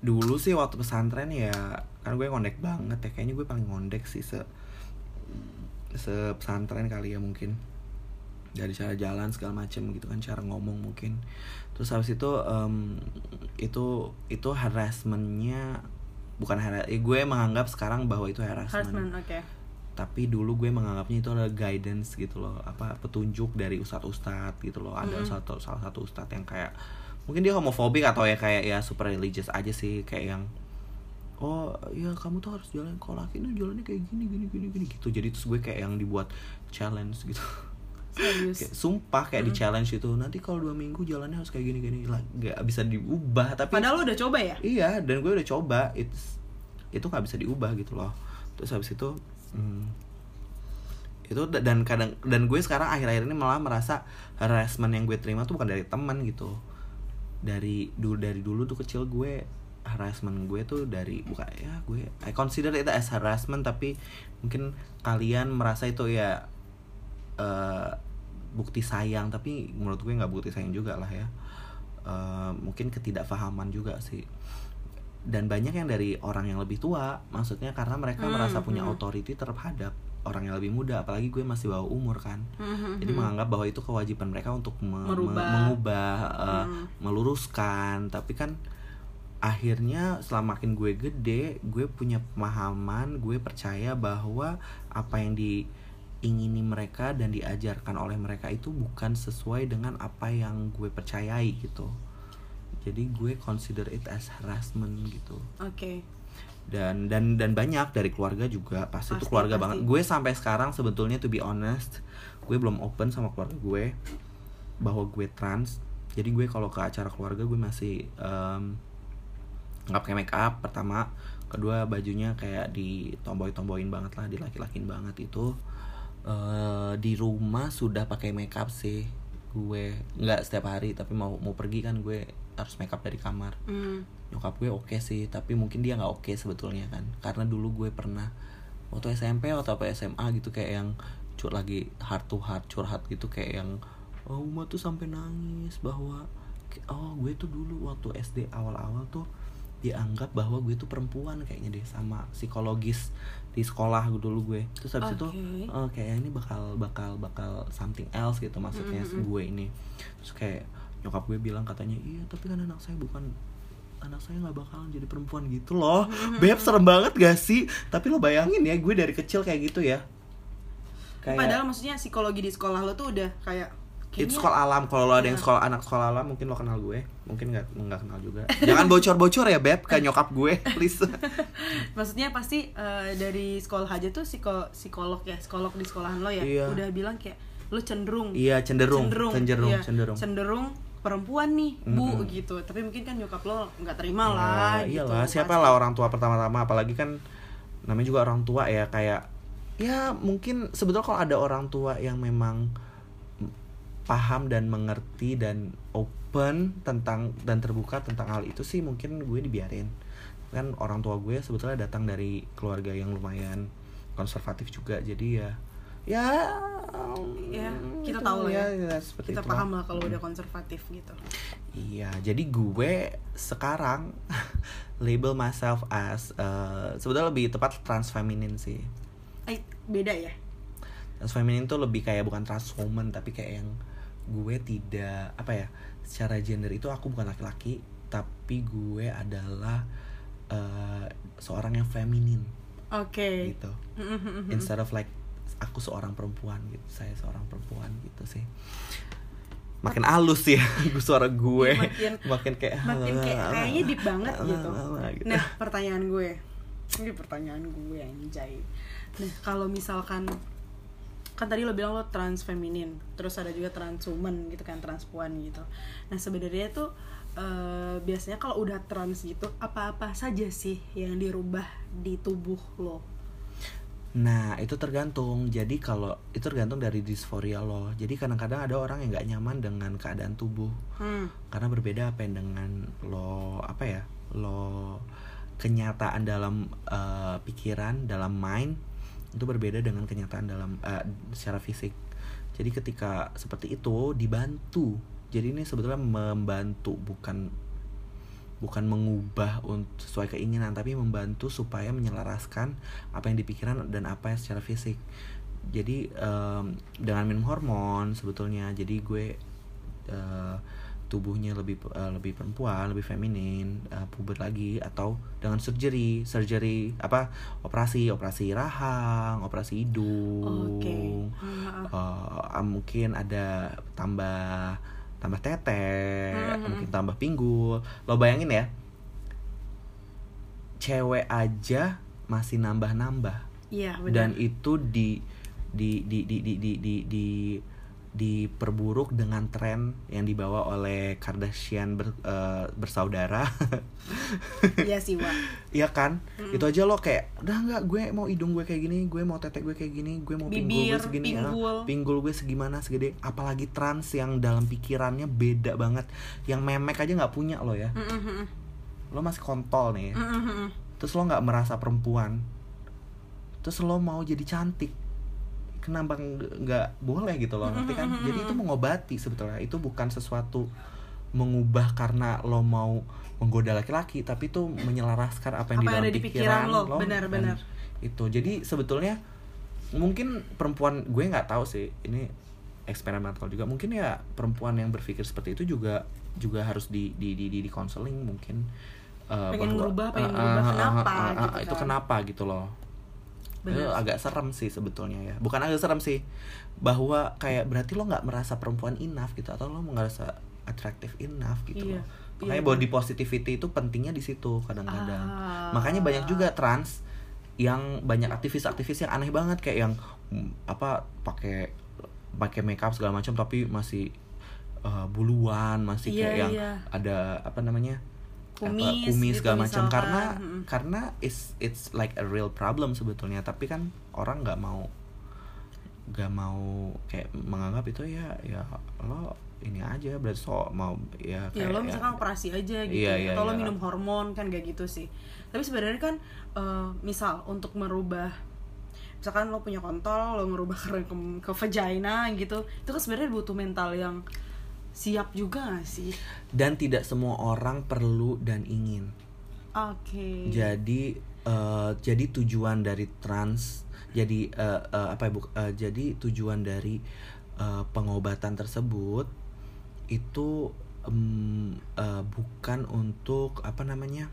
dulu sih waktu pesantren ya kan gue ngondek banget ya. Kayaknya gue paling ngondek sih se se pesantren kali ya mungkin. Dari cara jalan segala macem gitu kan cara ngomong mungkin. Terus habis itu em, itu itu harassmentnya bukan harass eh, gue menganggap sekarang bahwa itu harassment. Harassment, oke. tapi dulu gue menganggapnya itu adalah guidance gitu loh. Apa petunjuk dari ustadz-ustadz gitu loh. Ada satu salah satu ustadz yang kayak mungkin dia homofobik atau ya kayak ya super religious aja sih kayak yang oh ya kamu tuh harus jalan kalau laki tuh jalannya kayak gini gini gini gini gitu. Jadi terus gue kayak yang dibuat challenge gitu. Serius. kayak sumpah kayak di challenge itu nanti kalau dua minggu jalannya harus kayak gini gini lah gak bisa diubah tapi Padahal lo udah coba ya? iya dan gue udah coba it's, itu nggak bisa diubah gitu loh. Terus habis itu hmm, itu da- dan kadang dan gue sekarang akhir-akhir ini malah merasa harassment yang gue terima tuh bukan dari teman gitu dari dulu dari dulu tuh kecil gue harassment gue tuh dari bukan ya gue I consider it as harassment tapi mungkin kalian merasa itu ya eh, bukti sayang tapi menurut gue nggak bukti sayang juga lah ya Eh, mungkin ketidakfahaman juga sih dan banyak yang dari orang yang lebih tua maksudnya karena mereka Hmm, merasa punya hmm. authority terhadap orang yang lebih muda apalagi gue masih bawa umur kan. Mhm, jadi menganggap bahwa itu kewajiban mereka untuk me- mengubah Hmm. meluruskan. Tapi kan akhirnya setelah makin gue gede gue punya pemahaman gue percaya bahwa apa yang diingini mereka dan diajarkan oleh mereka itu bukan sesuai dengan apa yang gue percayai gitu. Jadi gue consider it as harassment gitu. Oke. Dan dan dan banyak dari keluarga juga. Pasti, itu keluarga pasti. banget. Gue sampai sekarang sebetulnya to be honest gue belum open sama keluarga gue bahwa gue trans. Jadi gue kalau ke acara keluarga gue masih em, nggak pakai make up pertama. Kedua bajunya kayak ditomboy tomboyin banget lah dilaki-lakin banget itu. Eh di rumah sudah pakai make up sih gue. Nggak setiap hari tapi mau mau pergi kan gue harus make up dari kamar. Hmm. Nyokap gue oke sih tapi mungkin dia nggak oke sebetulnya kan karena dulu gue pernah waktu SMP atau apa SMA gitu kayak yang cur lagi heart to heart curhat gitu kayak yang oh Uma tuh sampai nangis bahwa oh gue tuh dulu waktu SD awal-awal tuh dianggap bahwa gue tuh perempuan kayaknya deh sama psikologis di sekolah dulu gue terus habis itu Oke. oh kayak ini bakal bakal bakal something else gitu maksudnya Mm-mm. gue ini terus kayak nyokap gue bilang katanya iya tapi kan anak saya bukan anak saya nggak bakalan jadi perempuan gitu loh. Beb serem banget gak sih? Tapi lo bayangin ya gue dari kecil kayak gitu ya. Kayak Padahal maksudnya psikologi di sekolah lo tuh udah kayak itu sekolah alam. Kalau lo ada yang Iya. sekolah anak sekolah alam mungkin lo kenal gue. Mungkin nggak nggak kenal juga. Jangan bocor-bocor ya beb ke nyokap gue please. Maksudnya pasti eh, dari sekolah aja tuh psiko psikolog ya, psikolog di sekolahan lo ya, Iya. udah bilang kayak lo cenderung. Iya cenderung. cenderung iya, cenderung. cenderung perempuan nih bu Mm-mm. gitu. Tapi mungkin kan nyokap lo nggak terima lah Ya, gitu. iyalah siapa lah orang tua pertama-tama. Apalagi kan namanya juga orang tua ya kayak ya mungkin sebetulnya kalau ada orang tua yang memang paham dan mengerti dan open tentang dan terbuka tentang hal itu sih mungkin gue dibiarin. Kan orang tua gue sebetulnya datang dari keluarga yang lumayan konservatif juga jadi ya ya Ya, kita tahu lah ya. seperti kita itulah. paham lah kalau udah konservatif gitu Iya, jadi gue sekarang label myself as eh, sebetulnya lebih tepat trans feminine sih. eh beda ya Trans feminine tuh lebih kayak bukan trans woman tapi kayak yang gue tidak apa ya secara gender itu aku bukan laki-laki tapi gue adalah eh, seorang yang feminin oke gitu. Mhm. Instead of like aku seorang perempuan gitu, saya seorang perempuan gitu sih. Makin halus ya suara gue. Makin- makin kayak makin kayak kayaknya deep banget gitu. gitu. Nah, pertanyaan gue. Ini pertanyaan gue anjay. Nah, kalau misalkan kan tadi lo bilang lo trans feminin, terus ada juga trans woman gitu kan, trans puan gitu. Nah, sebenarnya tuh eh, biasanya kalau udah trans gitu, apa-apa saja sih yang dirubah di tubuh lo? Nah, itu tergantung. Jadi kalau itu tergantung dari dysphoria lo. Jadi kadang-kadang ada orang yang nggak nyaman dengan keadaan tubuh. Hmm. Karena berbeda apa yang dengan lo apa ya? Lo kenyataan dalam eh, pikiran, dalam mind itu berbeda dengan kenyataan dalam eh, secara fisik. Jadi ketika seperti itu dibantu. Jadi ini sebetulnya membantu bukan bukan mengubah sesuai keinginan tapi membantu supaya menyelaraskan apa yang dipikiran dan apa yang secara fisik. Jadi em, dengan minum hormon sebetulnya jadi gue eh, tubuhnya lebih eh, lebih perempuan lebih feminin eh, puber lagi atau dengan surgery surgery apa operasi operasi rahang operasi hidung. Oke. Ah, Eh, mungkin ada tambah tambah tete Mhm. mungkin tambah pinggul lo bayangin ya cewek aja masih nambah nambah Iya, benar. dan itu di di di di di di di, di diperburuk dengan tren yang dibawa oleh Kardashian ber- eh, bersaudara Iya sih, Wak. Iya kan? Itu aja lo kayak udah nggak gue mau hidung gue kayak gini, gue mau tete gue kayak gini, gue mau pinggul gue Bibir, segini, ah, pinggul. pinggul gue segimana segede. Apalagi trans yang dalam pikirannya beda banget, yang memek aja nggak punya lo ya. Mm-mm. Lo masih kontol nih, ya. Mm-mm. terus lo nggak merasa perempuan, terus lo mau jadi cantik, kenapa nggak- boleh gitu loh, ngerti kan? Jadi itu mengobati sebetulnya, itu bukan sesuatu mengubah karena lo mau menggoda laki-laki tapi itu menyelaraskan apa yang Apa di dalam ada di pikiran lo, benar, dan benar. itu jadi sebetulnya mungkin perempuan gue nggak tahu sih ini eksperimental juga mungkin ya perempuan yang berpikir seperti itu juga juga harus di di di di, di counseling mungkin eh, Pengen ngerubah, pengen eh, ngerubah, eh, kenapa eh, eh, gitu itu kan. kenapa gitu loh itu Benar. agak serem sih sebetulnya ya bukan agak serem sih bahwa kayak berarti lo nggak merasa perempuan enough gitu atau lo merasa atraktif enough gitu Iya, loh makanya iya. body positivity itu pentingnya di situ kadang-kadang Ah. makanya banyak juga trans yang banyak aktivis-aktivis yang aneh banget kayak yang mm, apa pakai pakai makeup segala macam tapi masih uh, buluan masih Iya, kayak yang iya. ada apa namanya apa, Kumis kumis gitu segala macam. karena Mm-mm. karena it's it's like a real problem sebetulnya. Tapi kan orang nggak mau nggak mau kayak menganggap itu ya ya lo ini aja. Berarti so mau ya ya kayak lo misalkan operasi aja gitu Iya, ya, iya, atau lo iya. minum hormon kan gak gitu sih. Tapi sebenarnya kan eh, misal untuk merubah misalkan lo punya kontol lo ngerubah ke, ke, ke vagina gitu itu kan sebenarnya butuh mental yang siap juga gak sih? Dan tidak semua orang perlu dan ingin. Oke. Jadi eh, jadi tujuan dari trans jadi eh, eh, apa ya bu- eh, jadi tujuan dari eh, pengobatan tersebut itu em, eh, bukan untuk apa namanya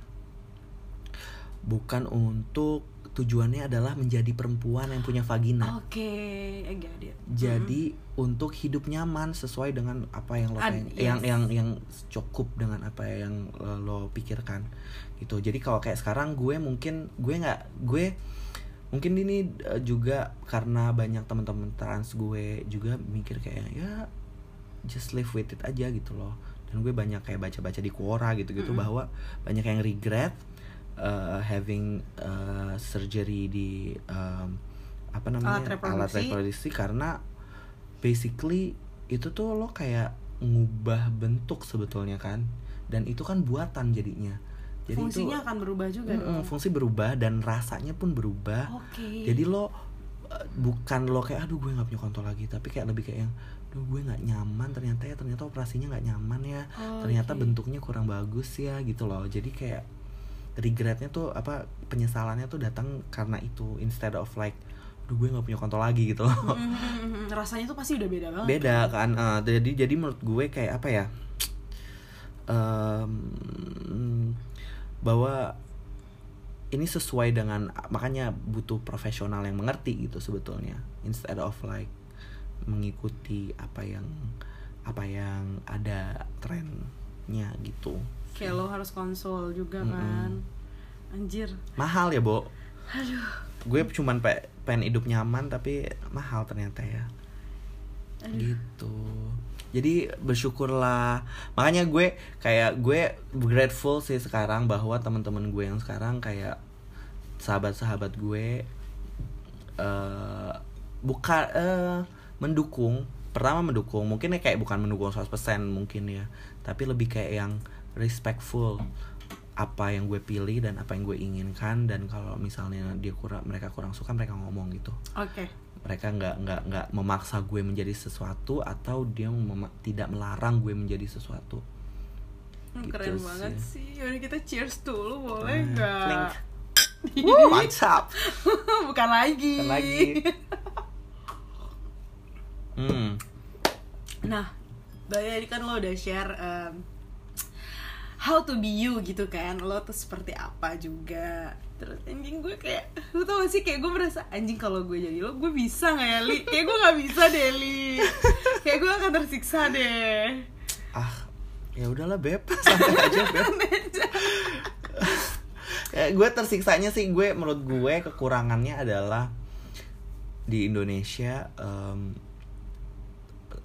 bukan untuk tujuannya adalah menjadi perempuan yang punya vagina. Oke I get it. jadi untuk hidup nyaman sesuai dengan apa yang lo Ad- pengen- yes. yang yang yang cukup dengan apa yang lo, lo pikirkan. Gitu. Jadi kalau kayak sekarang gue mungkin gue nggak gue mungkin ini eh, juga karena banyak teman-teman trans gue juga mikir kayak ya just live with it aja gitu loh. Dan gue banyak kayak baca-baca di Quora gitu-gitu bahwa banyak yang regret uh, having uh, surgery di um, apa namanya Alat reproduksi. reproduksi karena basically itu tuh lo kayak ngubah bentuk sebetulnya kan dan itu kan buatan jadinya jadi Fungsinya itu akan berubah juga Mm-mm, dong. fungsi berubah dan rasanya pun berubah Oke. jadi lo eh, bukan lo kayak aduh gue nggak punya kontol lagi tapi kayak lebih kayak yang aduh gue nggak nyaman ternyata ya ternyata operasinya nggak nyaman ya Oh, ternyata oke. bentuknya kurang bagus ya gitu loh jadi kayak regretnya tuh apa penyesalannya tuh datang karena itu instead of like aduh gue nggak punya kontol lagi gitu. Loh Mhm, rasanya tuh pasti udah beda banget. beda kan eh, jadi jadi menurut gue kayak apa ya Em, bahwa ini sesuai dengan makanya butuh profesional yang mengerti gitu sebetulnya instead of like mengikuti apa yang apa yang ada trennya gitu Kayak lo harus konsul juga Mm-mm. kan. Anjir. mahal ya bo Aduh. gue cuman pe- pengen hidup nyaman tapi mahal ternyata ya gitu jadi bersyukurlah makanya gue kayak gue grateful sih sekarang bahwa teman-teman gue yang sekarang kayak sahabat-sahabat gue eh bukan eh mendukung pertama mendukung mungkin ya kayak bukan mendukung 100% mungkin ya tapi lebih kayak yang respectful apa yang gue pilih dan apa yang gue inginkan dan kalau misalnya dia kurang mereka kurang suka mereka ngomong gitu Oke. mereka nggak nggak nggak memaksa gue menjadi sesuatu atau dia mema- tidak melarang gue menjadi sesuatu Hmm, Gitu Keren sih. banget sih. Yaudah kita cheers dulu boleh Eh, nggak? Wuh, mantap Bukan lagi. Bukan lagi hmm Nah, tadi kan lo udah share um, how to be you gitu kan. Lo tuh seperti apa juga. Terus anjing gue kayak, lo tau gak sih kayak gue merasa anjing kalau gue jadi lo, gue bisa gak ya Li? Kayak gue gak bisa deh Li. Kayak gue akan tersiksa deh. ah ya udahlah beb santai aja beb ya, gue tersiksanya sih gue menurut gue kekurangannya adalah di Indonesia em,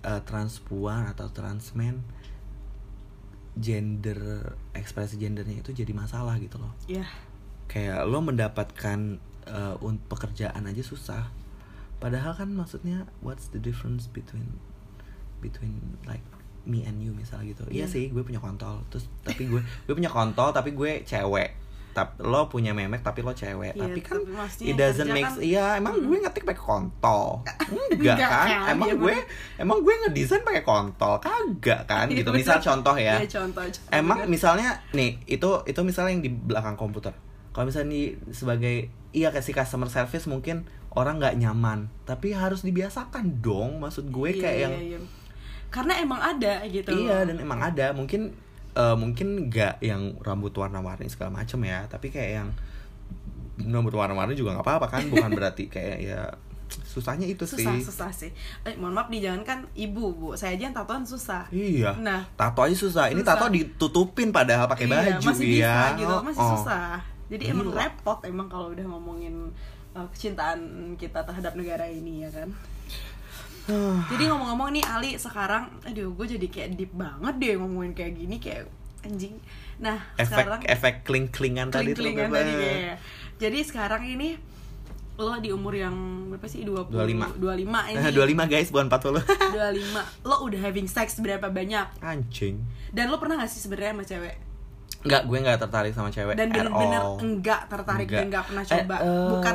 eh, transpuan atau transmen gender ekspresi gendernya itu jadi masalah gitu loh. Ya, kayak lo mendapatkan un- pekerjaan aja susah. Padahal kan maksudnya what's the difference between between like me and you misalnya gitu. Iya Iya. sih gue punya kontol. Terus tapi gue gue punya kontol tapi gue cewek tapi lo punya memek tapi lo cewek Iya, tapi kan tapi it doesn't make kan- iya emang gue ngetik pakai kontol enggak kan kan, emang iya gue bener. emang gue ngedesain pakai kontol kagak kan Iya, gitu misal contoh ya Iya, contoh, contoh. Emang Bener. misalnya nih itu itu misalnya yang di belakang komputer. Kalau misalnya di sebagai iya kasih customer service mungkin orang nggak nyaman, tapi harus dibiasakan dong. Maksud gue Iya, kayak iya, yang iya. Karena emang ada gitu. iya dan emang ada mungkin eh, mungkin nggak yang rambut warna-warni segala macem ya, tapi kayak yang rambut warna-warni juga nggak apa-apa kan, bukan berarti kayak ya susahnya itu susah sih. susah sih eh, mohon maaf nih jangan kan ibu bu saya aja yang tatoan susah Iya. Nah. tato aja susah. Ini Susah. tato ditutupin padahal pakai Iya, baju masih ya. bisa gitu masih Oh, susah jadi emang Gila. repot emang kalau udah ngomongin uh, kecintaan kita terhadap negara ini ya kan jadi ngomong-ngomong nih Ali sekarang aduh gue jadi kayak deep banget deh ngomongin kayak gini kayak anjing. Nah efek sekarang efek kling klingan tadi tuh tadi kayaknya. jadi sekarang ini lo di umur yang berapa sih? 20 25. 25 ini. 25 guys bukan 40 25 lo udah having sex berapa banyak? Anjing. Dan lo pernah gak sih sebenarnya sama cewek? Enggak, gue nggak tertarik sama cewek dan bener-bener enggak tertarik dan enggak pernah Eh, coba bukan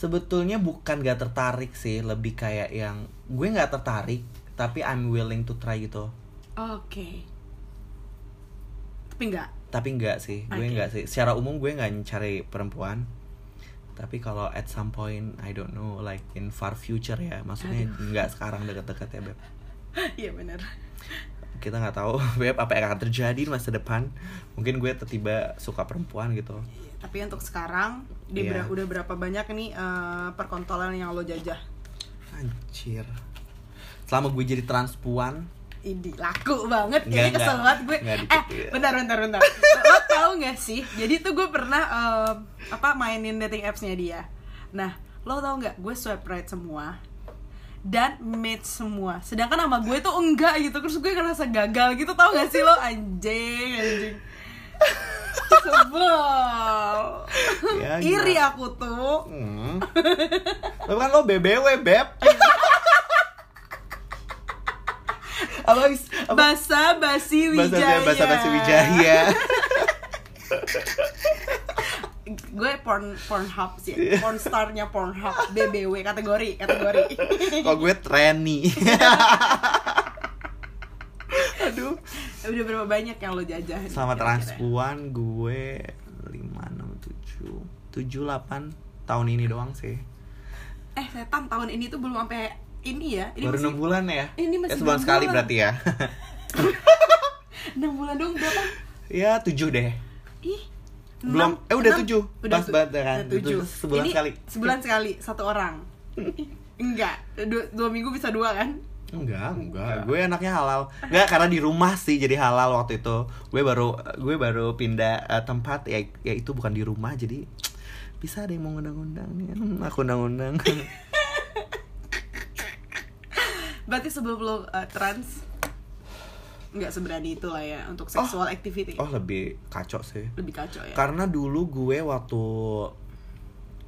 sebetulnya bukan gak tertarik sih lebih kayak yang gue nggak tertarik tapi I'm willing to try gitu. Oke. Tapi enggak tapi enggak sih gue Oke. enggak sih. Secara umum gue nggak cari perempuan. Tapi kalau at some point I don't know like in far future ya. Maksudnya nggak sekarang deket-deket ya beb. Iya bener kita nggak tahu beb apa yang akan terjadi di masa depan. Mungkin gue tiba-tiba suka perempuan gitu. Tapi untuk sekarang di Iya. ber- udah berapa banyak nih eh, perkontolan yang lo jajah? Anjir. Selama gue jadi transpuan. Ini laku banget. Kayaknya kesel banget gue. Enggak eh bentar bentar bentar. Lo tau gak sih? Jadi tuh gue pernah eh, apa mainin dating appsnya dia. Nah lo tau nggak? Gue swipe right semua dan match semua. Sedangkan sama gue tuh enggak gitu terus gue ngerasa gagal gitu tau gak sih lo? Anjing anjing. Sebel. Ya, iri gimana? aku tuh. Hmm. Tapi kan lo BBW beb. Apa apa? Basa basi wijaya. bahasa bahasa wijaya Gue porn pornhub sih, porn starnya pornhub, BBW kategori kategori. kok gue trendy aduh Udah berapa banyak yang lo jajahin? sama transpuan gue lima enam tujuh tujuh delapan tahun ini doang sih Eh setan tahun ini tuh belum sampai ini ya. Ini baru enam bulan ya ini masih ya, sebulan enam sekali bulan. berarti ya 6 bulan dong berapa? ya tujuh deh Ih. Belum, eh, udah enam. tujuh. Udah Pas banget kan. udah tujuh. Sebulan Ini sekali. Sebulan sekali satu orang. Enggak, dua, dua minggu bisa dua kan? Enggak, enggak. Gue anaknya halal. Enggak karena di rumah sih jadi halal waktu itu. Gue baru gue baru pindah eh, tempat ya ya itu bukan di rumah jadi bisa ada yang mau ngundang-undang nih. Hmm, Aku undang-undang. Berarti sebelum lo uh, trans nggak seberani itu lah ya untuk sexual activity. oh, lebih kacau sih. Lebih kacau ya. Karena dulu gue waktu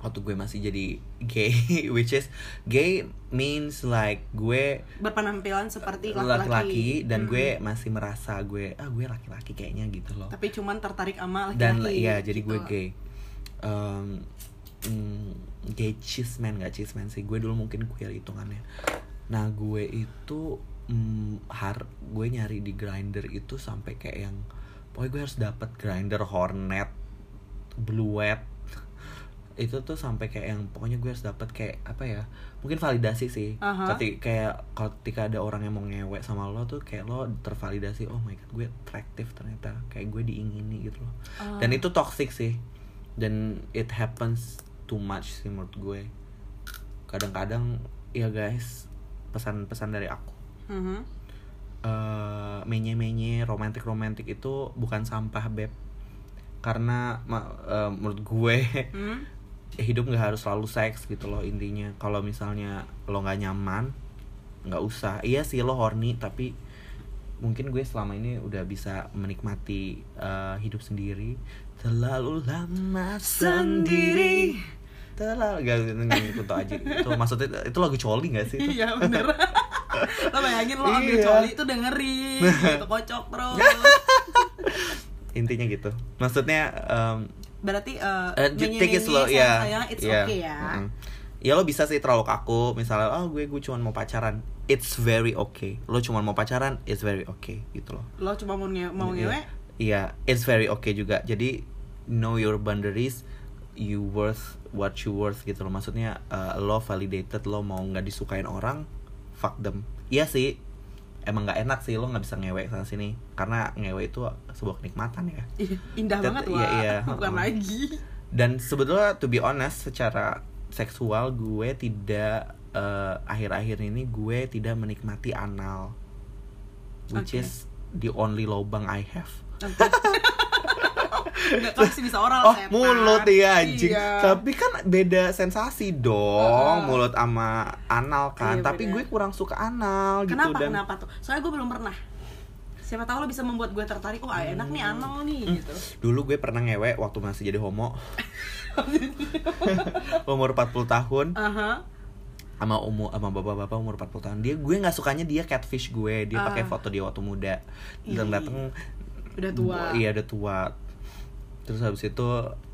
waktu gue masih jadi gay which is gay means like gue Berpenampilan seperti laki-laki. laki-laki dan Mm. gue masih merasa gue ah gue laki-laki kayaknya gitu loh. tapi cuman tertarik sama laki-laki. dan iya jadi gue gitu. gay um, mm, gay chisman gak chisman sih gue dulu mungkin queer hitungannya nah gue itu mm, har gue nyari di grinder itu sampai kayak yang pokoknya gue harus dapat grinder hornet bluet itu tuh sampai kayak yang pokoknya gue harus dapat kayak apa ya mungkin validasi sih. Aha. ketika kayak ketika ada orang yang mau ngewek sama lo tuh kayak lo tervalidasi oh my god gue atraktif ternyata kayak gue diingini gitu loh. Ah. dan itu toxic sih. Dan it happens too much sih menurut gue. Kadang-kadang ya guys pesan-pesan dari aku Mhm. eh menye-menye romantik-romantik itu bukan sampah beb. Karena ma- eh, menurut gue Hmm? hidup nggak harus selalu seks gitu loh intinya. Kalau misalnya lo nggak nyaman nggak usah. Iya sih lo horny tapi mungkin gue selama ini udah bisa menikmati eh, hidup sendiri. Terlalu lama sendiri. Terlalu gak gitu aja. Itu maksudnya itu lagu coli gak sih itu? Iya bener Lo bayangin lo ambil Iya. coli itu dengerin gitu, Kocok terus intinya gitu maksudnya em, Berarti uh, ju- take it slow, ya. sayang it's Iya. okay ya Mm-mm. Ya lo bisa sih terlalu kaku, misalnya oh gue gue cuma mau pacaran, it's very okay. Lo cuma mau pacaran, it's very okay gitu loh. Lo cuma mau, nge mau ngewe Iya, it's very okay juga. Jadi know your boundaries, you worth what you worth gitu loh. Maksudnya eh, lo validated, lo mau nggak disukain orang, fuck them. Iya sih, emang nggak enak sih lo nggak bisa ngewe sana sini. Karena ngewe itu sebuah kenikmatan ya. Ih, Indah Tet- banget iya, iya, Bukan lagi. Dan sebetulnya to be honest secara seksual gue tidak eh, akhir-akhir ini gue tidak menikmati anal. Which Oke. is the only lobang I have Enggak kan bisa oral oh setan. mulut ya anjing Iya. tapi kan beda sensasi dong mulut sama anal kan Iya, tapi beda. gue kurang suka anal gitu Kenapa dan kenapa tuh? Soalnya gue belum pernah Siapa tahu lo bisa membuat gue tertarik Oh enak nih Hmm. anal nih gitu dulu gue pernah ngewe waktu masih jadi homo umur 40 tahun Aha. sama umur sama bapak-bapak umur 40 tahun dia gue nggak sukanya dia catfish gue dia pakai Ah. foto dia waktu muda dan datang Udah tua. iya udah tua terus habis itu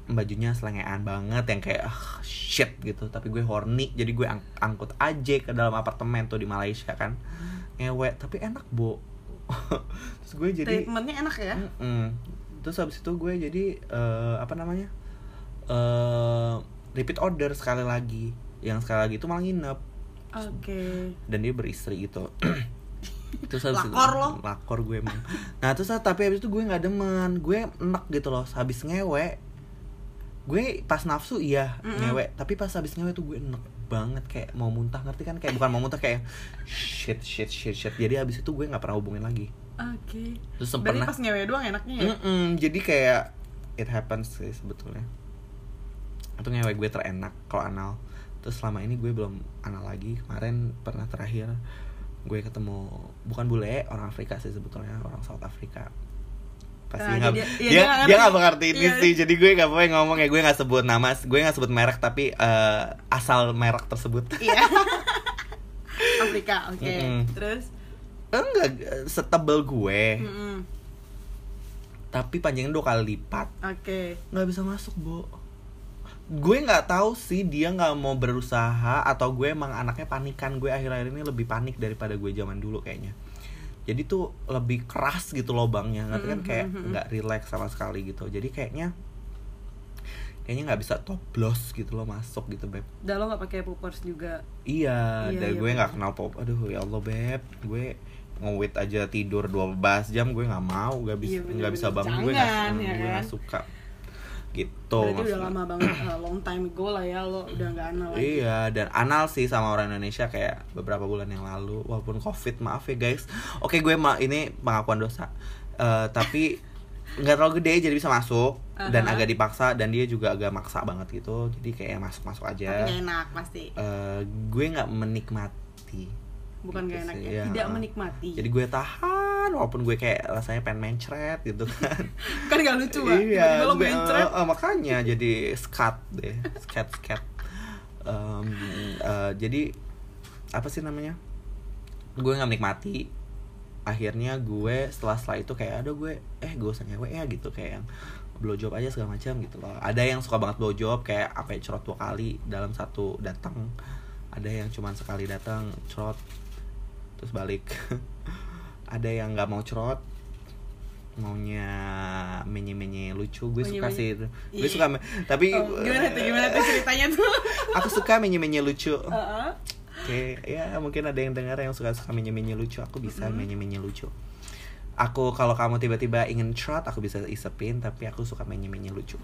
bajunya selengean banget yang kayak ah, shit gitu. Tapi gue horny jadi gue ang- angkut aja ke dalam apartemen tuh di Malaysia kan. Ngewe tapi enak bo. Terus gue jadi Treatmentnya enak ya? Mm-mm. terus habis itu gue jadi eh, apa namanya eh repeat order sekali lagi. Yang sekali lagi itu malah nginep. Oke. Dan dia beristri gitu terus habis itu- Lakor lo. lakor gue emang. Nah terus tapi habis itu gue nggak demen. Gue enak gitu loh habis ngewe. Gue pas nafsu iya Mm-mm. ngewe. Tapi pas habis ngewe tuh gue enak banget kayak mau muntah ngerti kan? Kayak bukan mau muntah kayak shit shit shit shit. Jadi habis itu gue nggak pernah hubungin lagi. Oke. Terus Berarti pernah- pas ngewe doang enaknya ya? Mm-mm, jadi kayak it happens sih sebetulnya. Itu ngewe gue terenak kalau anal. Terus selama ini gue belum anal lagi. Kemarin pernah terakhir gue ketemu bukan bule orang Afrika sih sebetulnya orang South Africa pasti Ah, nggak dia- iya, dia dia nggak dia ngerti. mengerti ini Iya. sih jadi gue nggak boleh ngomong ya gue nggak sebut nama gue nggak sebut merek tapi eh, asal merek tersebut Iya Afrika oke Mm-mm. Terus enggak setebel gue Mm-mm. tapi panjangnya dua kali lipat Oke. nggak bisa masuk bu gue nggak tahu sih dia nggak mau berusaha atau gue emang anaknya panikan. Gue akhir-akhir ini lebih panik daripada gue zaman dulu kayaknya. Jadi tuh lebih keras gitu lobangnya. Ngerti kan? Kayak nggak relax sama sekali gitu. Jadi kayaknya kayaknya nggak bisa toplos gitu loh masuk gitu beb. Udah lo gak pakai poopers juga. iya, Iya, dan iya, gue nggak kenal pop aduh ya allah beb. Gue ngewit aja tidur 12 jam gue nggak mau nggak bisa Iya, bener, nggak bisa bener. bangun gue nggak ya nggak kan? suka gitu Berarti udah maksudnya. lama banget, uh, long time ago lah ya lo udah gak anal lagi. Iya, dan anal sih sama orang Indonesia kayak beberapa bulan yang lalu, walaupun covid, maaf ya guys. Oke, gue ma ini pengakuan dosa, Eh, tapi nggak terlalu gede jadi bisa masuk dan Aha. agak dipaksa dan dia juga agak maksa banget gitu, jadi kayak masuk masuk Tapi aja. gak enak pasti. Eh, gue nggak menikmati, Bukan gitu gak enak sih, ya, ya. tidak menikmati. jadi gue tahan walaupun gue kayak rasanya pengen mencret gitu kan. kan gak lucu banget. iya gue- mencret. eh, eh, makanya jadi skat deh skat skat Em, eh, jadi apa sih namanya gue nggak menikmati akhirnya gue setelah setelah itu kayak ada gue eh gue usah ngewe ya gitu kayak yang blowjob aja segala macam gitu loh ada yang suka banget blowjob kayak apa ya cerot dua kali dalam satu datang ada yang cuman sekali datang cerot terus balik ada yang nggak mau cerot maunya menye menye lucu gue suka Menye-menye. sih gue suka tapi Oh, gimana tuh, gimana tuh ceritanya tuh? aku suka menye menye lucu Heeh. Oke, ya mungkin ada yang dengar yang suka suka menye menye lucu. Aku bisa menye menye lucu. Aku kalau kamu tiba-tiba ingin trot, aku bisa isepin, tapi aku suka menye menye lucu.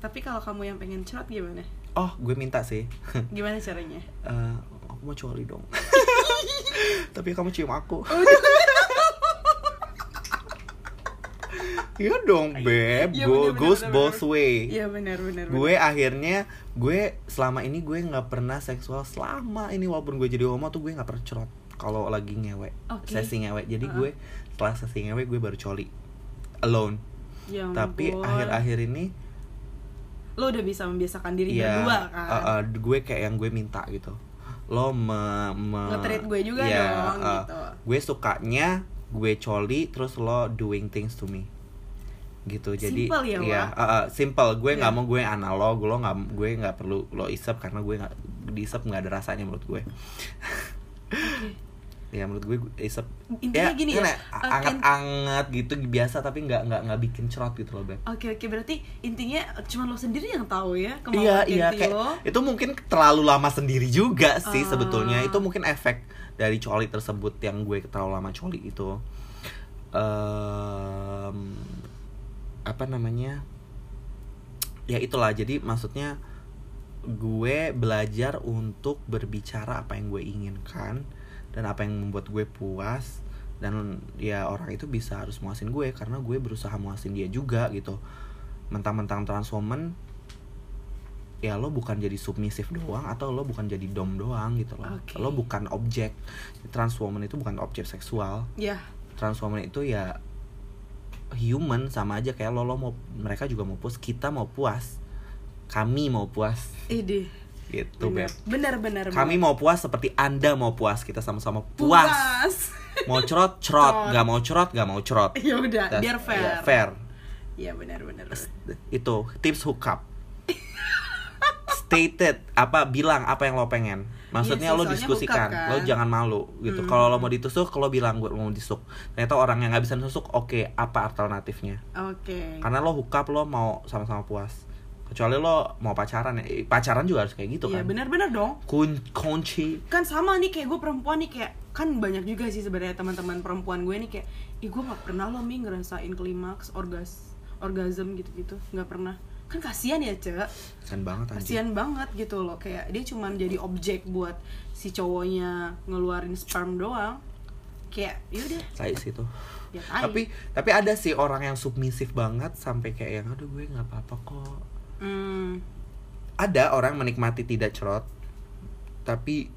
Tapi kalau kamu yang pengen cerot gimana? Oh, gue minta sih. Gimana caranya? Eh, aku mau coli dong. Tapi kamu cium aku. Iya dong, beb. Iya, Go, bener, bener, goes bener, both bener. way. Iya benar benar. gue akhirnya gue selama ini gue nggak pernah seksual selama ini walaupun gue jadi homo tuh gue nggak pernah cerot kalau lagi ngewe Oke. sesi ngewe jadi Uh-uh. gue setelah sesi ngewe gue baru coli alone Ya tapi akhir-akhir ini lo udah bisa membiasakan diri ya berdua kan? uh, uh, gue kayak yang gue minta gitu lo me, me- Nge-treat gue juga ya, dong, uh, gitu. gue sukanya gue coli terus lo doing things to me gitu jadi Simple ya, iya, Wak? uh, uh, simple gue nggak Iya. mau gue analog lo nggak gue nggak perlu lo isep karena gue nggak diisep nggak ada rasanya menurut gue ya menurut gue isep Intinya gini ya, kan uh, anget kan- anget gitu biasa tapi nggak nggak nggak bikin cerot gitu loh beb. Oke oke berarti intinya cuma lo sendiri yang tahu ya Iya kemauan iya Kenti kayak lo. itu mungkin terlalu lama sendiri juga sih Ah. sebetulnya. Itu mungkin efek dari coli tersebut yang gue terlalu lama coli itu. Em, apa namanya? Ya itulah. Jadi maksudnya gue belajar untuk berbicara apa yang gue inginkan dan apa yang membuat gue puas dan ya orang itu bisa harus muasin gue karena gue berusaha muasin dia juga gitu. Mentang-mentang transwoman ya lo bukan jadi submisif doang atau lo bukan jadi dom doang gitu loh. Oke. lo bukan objek. Transwoman itu bukan objek seksual. Ya. Transwoman itu ya human sama aja kayak lo. Lo mau mereka juga mau puas kita mau puas. Kami mau puas. Ide gitu benar beb. benar benar. kami benar. mau puas seperti anda mau puas. Kita sama-sama puas, mau cerot cerot. Nggak mau cerot nggak mau cerot. Ya udah. Tas- biar fair. ya, fair. Iya benar benar. itu tips hookup. Stated. Apa bilang apa yang lo pengen. Maksudnya Iya sih, lo diskusikan. hookup kan. lo jangan malu gitu. Hmm. kalau lo mau ditusuk lo bilang gue mau ditusuk. Ternyata orang yang nggak bisa nusuk oke. Apa alternatifnya? Oke. karena lo hookup lo mau sama-sama puas kecuali lo mau pacaran ya pacaran juga harus kayak gitu kan. Iya benar-benar dong. Kun kunci. Kan sama nih kayak gue perempuan nih kayak kan banyak juga sih sebenarnya teman-teman perempuan gue nih kayak ih gue nggak pernah loh mi ngerasain klimaks orgas orgasm gitu-gitu. Nggak pernah. Kan kasihan ya cek kan banget kasihan banget gitu loh. Kayak dia cuman jadi objek buat si cowoknya ngeluarin sperm doang. Kayak yaudah saya sih tuh ya tai. tapi tapi ada sih orang yang submisif banget sampai kayak yang aduh gue nggak apa-apa kok hmm, ada orang menikmati tidak cerot tapi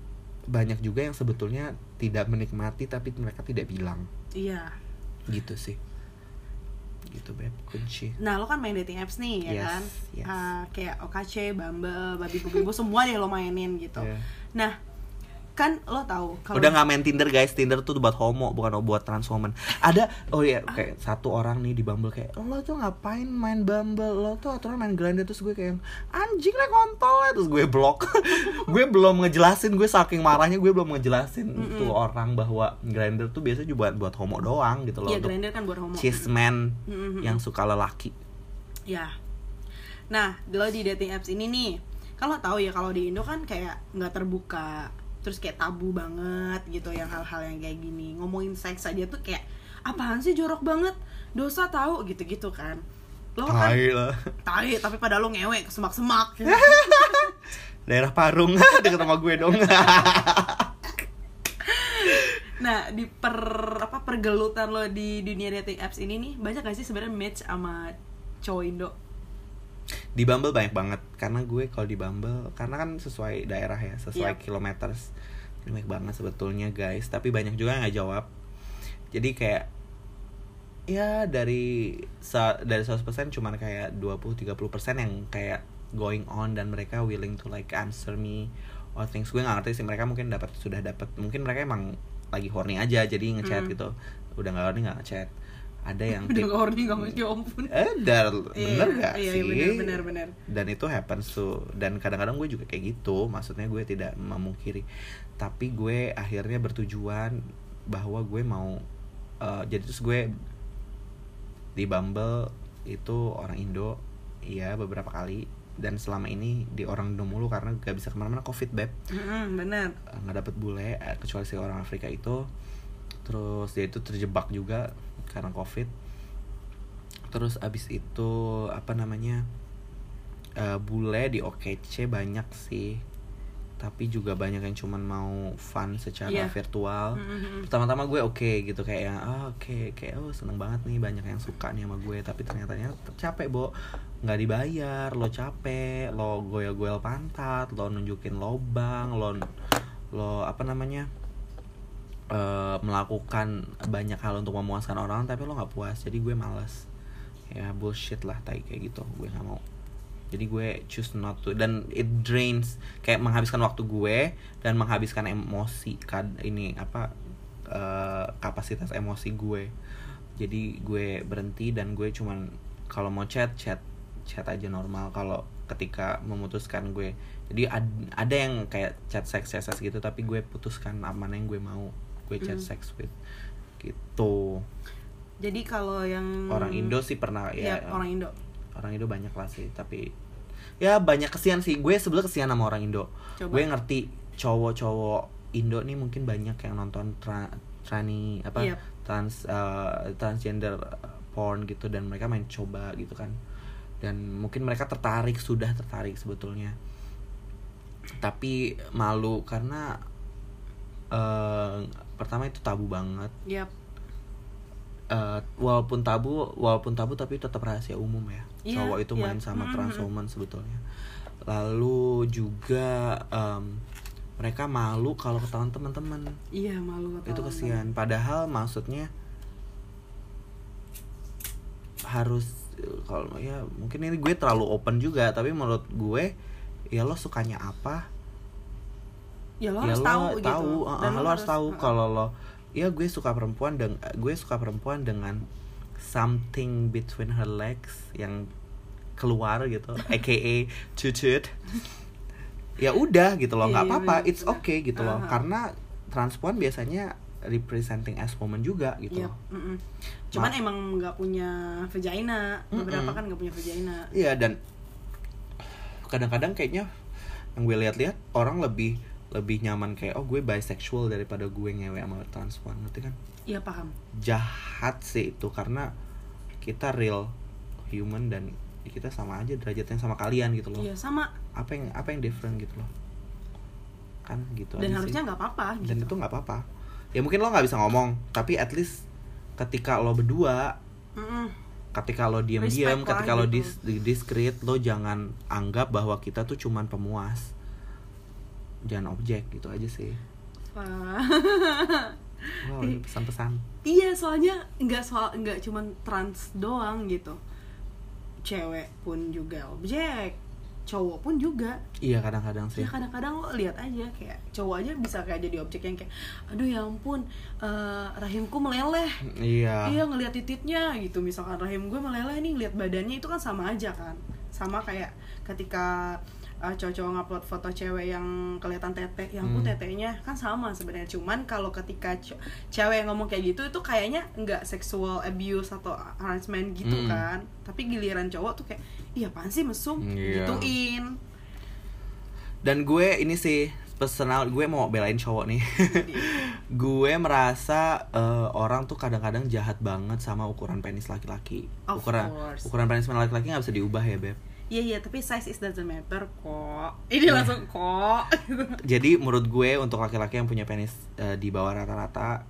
banyak juga yang sebetulnya tidak menikmati tapi mereka tidak bilang. Iya. Gitu sih. Gitu beb. Kunci. Nah lo kan main dating apps nih ya Yes, kan? yes. Ah, Kayak OKC, Bumble, Babi Bubibu semua deh lo mainin gitu. Iya. Nah kan lo tahu kalau Udah nggak main Tinder guys, Tinder tuh buat homo bukan buat trans woman. Ada oh iya kayak satu orang nih di Bumble kayak lo tuh ngapain main Bumble? Lo tuh aturan main Grindr terus gue kayak anjing lah kontol ya terus gue blok. gue belum ngejelasin gue saking marahnya gue belum ngejelasin tuh orang bahwa Grindr tuh biasanya juga buat buat homo doang gitu loh. Iya, untuk Grindr kan buat homo. Cismen Mm-mm. yang suka lelaki. Ya. Nah, lo di dating apps ini nih, lo tahu ya kalau di Indo kan kayak nggak terbuka, terus kayak tabu banget gitu yang hal-hal yang kayak gini. Ngomongin seks aja tuh kayak apaan sih jorok banget, dosa tahu gitu-gitu kan. Lo kan Tai lah. tai tapi pada lo ngewe ke semak-semak. Daerah Parung deket sama gue dong. nah, di per apa pergelutan lo di dunia dating apps ini nih, banyak gak sih sebenarnya match sama cowok Indo? Di Bumble banyak banget. Karena gue kalau di Bumble karena kan sesuai daerah ya sesuai Yap. kilometers. Banyak banget sebetulnya guys. Tapi banyak juga yang nggak jawab. Jadi kayak ya dari dari 100% cuman kayak 20-30% yang kayak going on dan mereka willing to like answer me or things. Gue nggak ngerti sih mereka mungkin dapat sudah dapat. Mungkin mereka emang lagi horny aja jadi ngechat Hmm. gitu. Udah nggak horny nggak ngechat ada yang Udah tip- horny gak ya ampun. eh dar bener Iya, gak iya, sih? bener, bener, bener. dan itu happens tuh. Dan kadang-kadang gue juga kayak gitu. Maksudnya gue tidak memungkiri. Tapi gue akhirnya bertujuan bahwa gue mau eh, jadi terus gue di Bumble itu orang Indo iya beberapa kali. Dan selama ini di orang Indo mulu karena gak bisa ke mana-mana covid beb. Mm-mm, bener. Eh, nggak dapet bule eh, kecuali si orang Afrika itu. Terus dia itu terjebak juga karena covid. Terus abis itu apa namanya eh, bule di OKC banyak sih. Tapi juga banyak yang cuman mau fun secara Iya. virtual. Mm-mm. pertama-tama gue oke gitu kayak yang ah oke kayak oh seneng banget nih banyak yang suka nih sama gue. Tapi ternyata capek bo. Nggak dibayar lo capek lo goyal-goyal pantat lo nunjukin lobang lo lo apa namanya eh, melakukan banyak hal untuk memuaskan orang tapi lo nggak puas jadi gue males. Ya bullshit lah tai kayak gitu gue nggak mau. Jadi gue choose not to dan it drains kayak menghabiskan waktu gue dan menghabiskan emosi kad ini apa eh, kapasitas emosi gue. Jadi gue berhenti dan gue cuman kalau mau chat chat chat aja normal. Kalau ketika memutuskan gue jadi ad- ada yang kayak chat seks seks gitu tapi gue putuskan mana yang gue mau gue chat Mm. seks with gitu Jadi kalau yang orang Indo sih pernah Iya, ya orang Indo. orang Indo banyak lah sih tapi ya banyak kesian sih gue sebelum kesian sama orang Indo Coba. gue ngerti cowok-cowok Indo nih mungkin banyak yang nonton tra, trani apa Yep. trans eh, transgender porn gitu dan mereka main coba gitu kan dan mungkin mereka tertarik sudah tertarik sebetulnya tapi malu karena eh, pertama itu tabu banget. Yap. Eh, walaupun tabu walaupun tabu tapi tetap rahasia umum ya. Iya, cowok itu iya. main sama Mhm. trans woman sebetulnya. Lalu juga em, mereka malu kalau ketahuan teman-teman. Iya, malu itu kesian. Padahal maksudnya harus kalau ya mungkin ini gue terlalu open juga tapi menurut gue ya lo sukanya apa Ya lo ya harus lo tahu gitu. tahu, uh, Dan uh, lo harus tahu uh, kalau lo ya gue suka perempuan dan gue suka perempuan dengan something between her legs yang keluar gitu aka cucut ya udah gitu loh Iya, nggak iya, apa-apa it's okay gitu loh Aha. karena transpuan biasanya representing as woman juga gitu loh mm-mm. Cuman emang nggak punya vagina. Beberapa Mm-mm. kan nggak punya vagina. Iya dan kadang-kadang kayaknya yang gue lihat-lihat orang lebih lebih nyaman kayak oh gue bisexual daripada gue ngewe sama transpuan ngerti kan Iya paham. jahat sih itu karena kita real human dan kita sama aja derajatnya sama kalian gitu loh Iya sama. apa yang apa yang different gitu loh kan gitu Dan aja harusnya nggak apa-apa. dan gitu. itu nggak apa-apa ya mungkin lo nggak bisa ngomong tapi at least ketika lo berdua Mm-mm. ketika lo diam-diam, ketika lo gitu. dis di- discreet, lo jangan anggap bahwa kita tuh cuman pemuas. Jangan objek gitu aja sih. Wah. Wow, ini pesan-pesan. Iya, soalnya nggak soal nggak cuman trans doang gitu. Cewek pun juga objek. cowok pun juga iya kadang-kadang sih ya kadang-kadang lo lihat aja kayak cowok aja bisa kayak jadi objek yang kayak aduh ya ampun eh, rahimku meleleh iya iya ngelihat titiknya gitu misalkan rahim gue meleleh nih ngelihat badannya itu kan sama aja kan sama kayak ketika uh, cowok-cowok ngupload foto cewek yang kelihatan tete yang pun Hmm. tetenya kan sama sebenarnya cuman kalau ketika cewek yang ngomong kayak gitu itu kayaknya nggak sexual abuse atau harassment gitu Hmm. kan tapi giliran cowok tuh kayak iya apaan sih mesum Iya. gituin dan gue ini sih personal gue mau belain cowok nih gue merasa eh, orang tuh kadang-kadang jahat banget sama ukuran penis laki-laki ukuran course. ukuran penis laki-laki nggak bisa diubah ya beb Iya iya tapi size is doesn't matter kok. Ini langsung kok. gitu. jadi menurut gue untuk laki-laki yang punya penis eh, di bawah rata-rata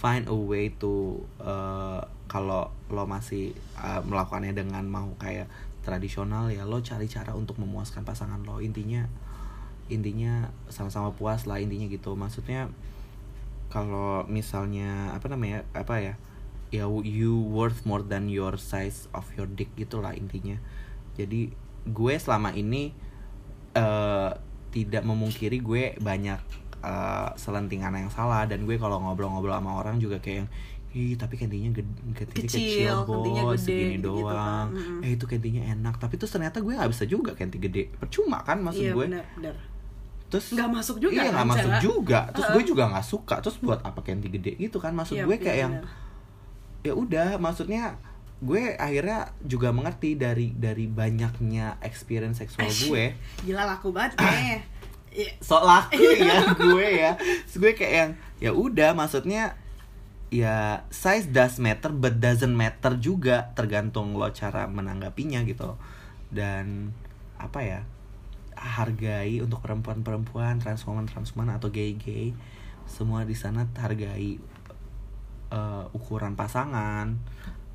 find a way to eh, kalau lo masih eh, melakukannya dengan mau kayak tradisional ya lo cari cara untuk memuaskan pasangan lo intinya intinya sama-sama puas lah intinya gitu maksudnya kalau misalnya apa namanya apa ya ya you worth more than your size of your dick gitulah intinya jadi gue selama ini eh tidak memungkiri gue banyak eh, selentingan yang salah dan gue kalau ngobrol-ngobrol sama orang juga kayak yang Ih, tapi kantinya gede, kecil, Kecil, bos, gede, segini gitu-gitu kan. doang. Mm-mm. Eh itu kantinya enak, tapi terus ternyata gue nggak bisa juga kanti gede. Percuma kan maksud Iya gue. benar benar. Terus Nggak masuk juga Iya kan, nggak masuk Cara? juga. Terus Heeh. gue juga nggak suka. Terus buat apa kanti gede gitu kan? Maksud Iya, gue iya, kayak yang benar. ya udah maksudnya gue akhirnya juga mengerti dari dari banyaknya experience seksual gue. Gila laku banget nih. Iya. sok laku ya gue ya. Terus gue kayak yang ya udah maksudnya ya size does matter but doesn't matter juga. Tergantung lo cara menanggapinya gitu. Dan apa ya hargai untuk perempuan-perempuan transwoman-transwoman atau gay-gay semua di sana hargai eh, ukuran pasangan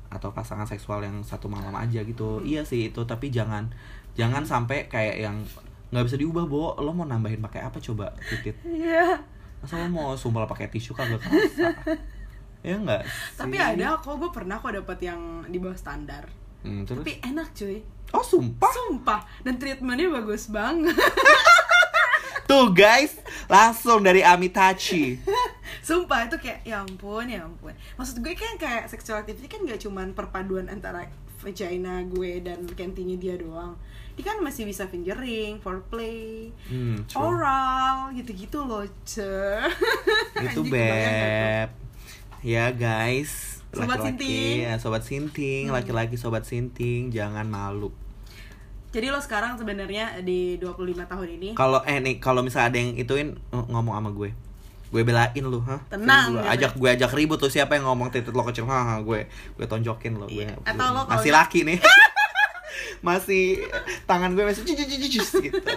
atau pasangan seksual yang satu malam aja gitu. Iya sih itu tapi jangan jangan sampai kayak yang nggak bisa diubah bo. Lo mau nambahin pakai apa coba? Titit. Iya. masa lo mau sumpel pakai tisu kagak kerasa? Ya enggak Tapi ada kok gue pernah kok dapet yang di bawah standar. Hmm, terus? Tapi enak cuy. oh sumpah? Sumpah. Dan treatmentnya bagus banget. tuh guys langsung dari Amitachi Sumpah itu kayak ya ampun ya ampun. Maksud gue kan kayak sexual activity kan gak cuman perpaduan antara vagina gue dan kentinya dia doang. Dia kan masih bisa fingering, foreplay, hmm, true. oral, gitu-gitu loh, ce. itu beb ya guys Sobat laki-laki, sinting. ya sobat sinting Hmm. laki-laki sobat sinting jangan malu Jadi lo sekarang sebenarnya di 25 tahun ini kalau eh nih kalau misalnya ada yang ituin ng- ngomong sama gue gue belain lu hah Tenang, Gue gitu. ajak gue ajak ribut tuh siapa yang ngomong titik lo kecil ha gue gue tonjokin lo gue, Iya. Atau lo masih laki nih masih tangan gue masih jus, jus, gitu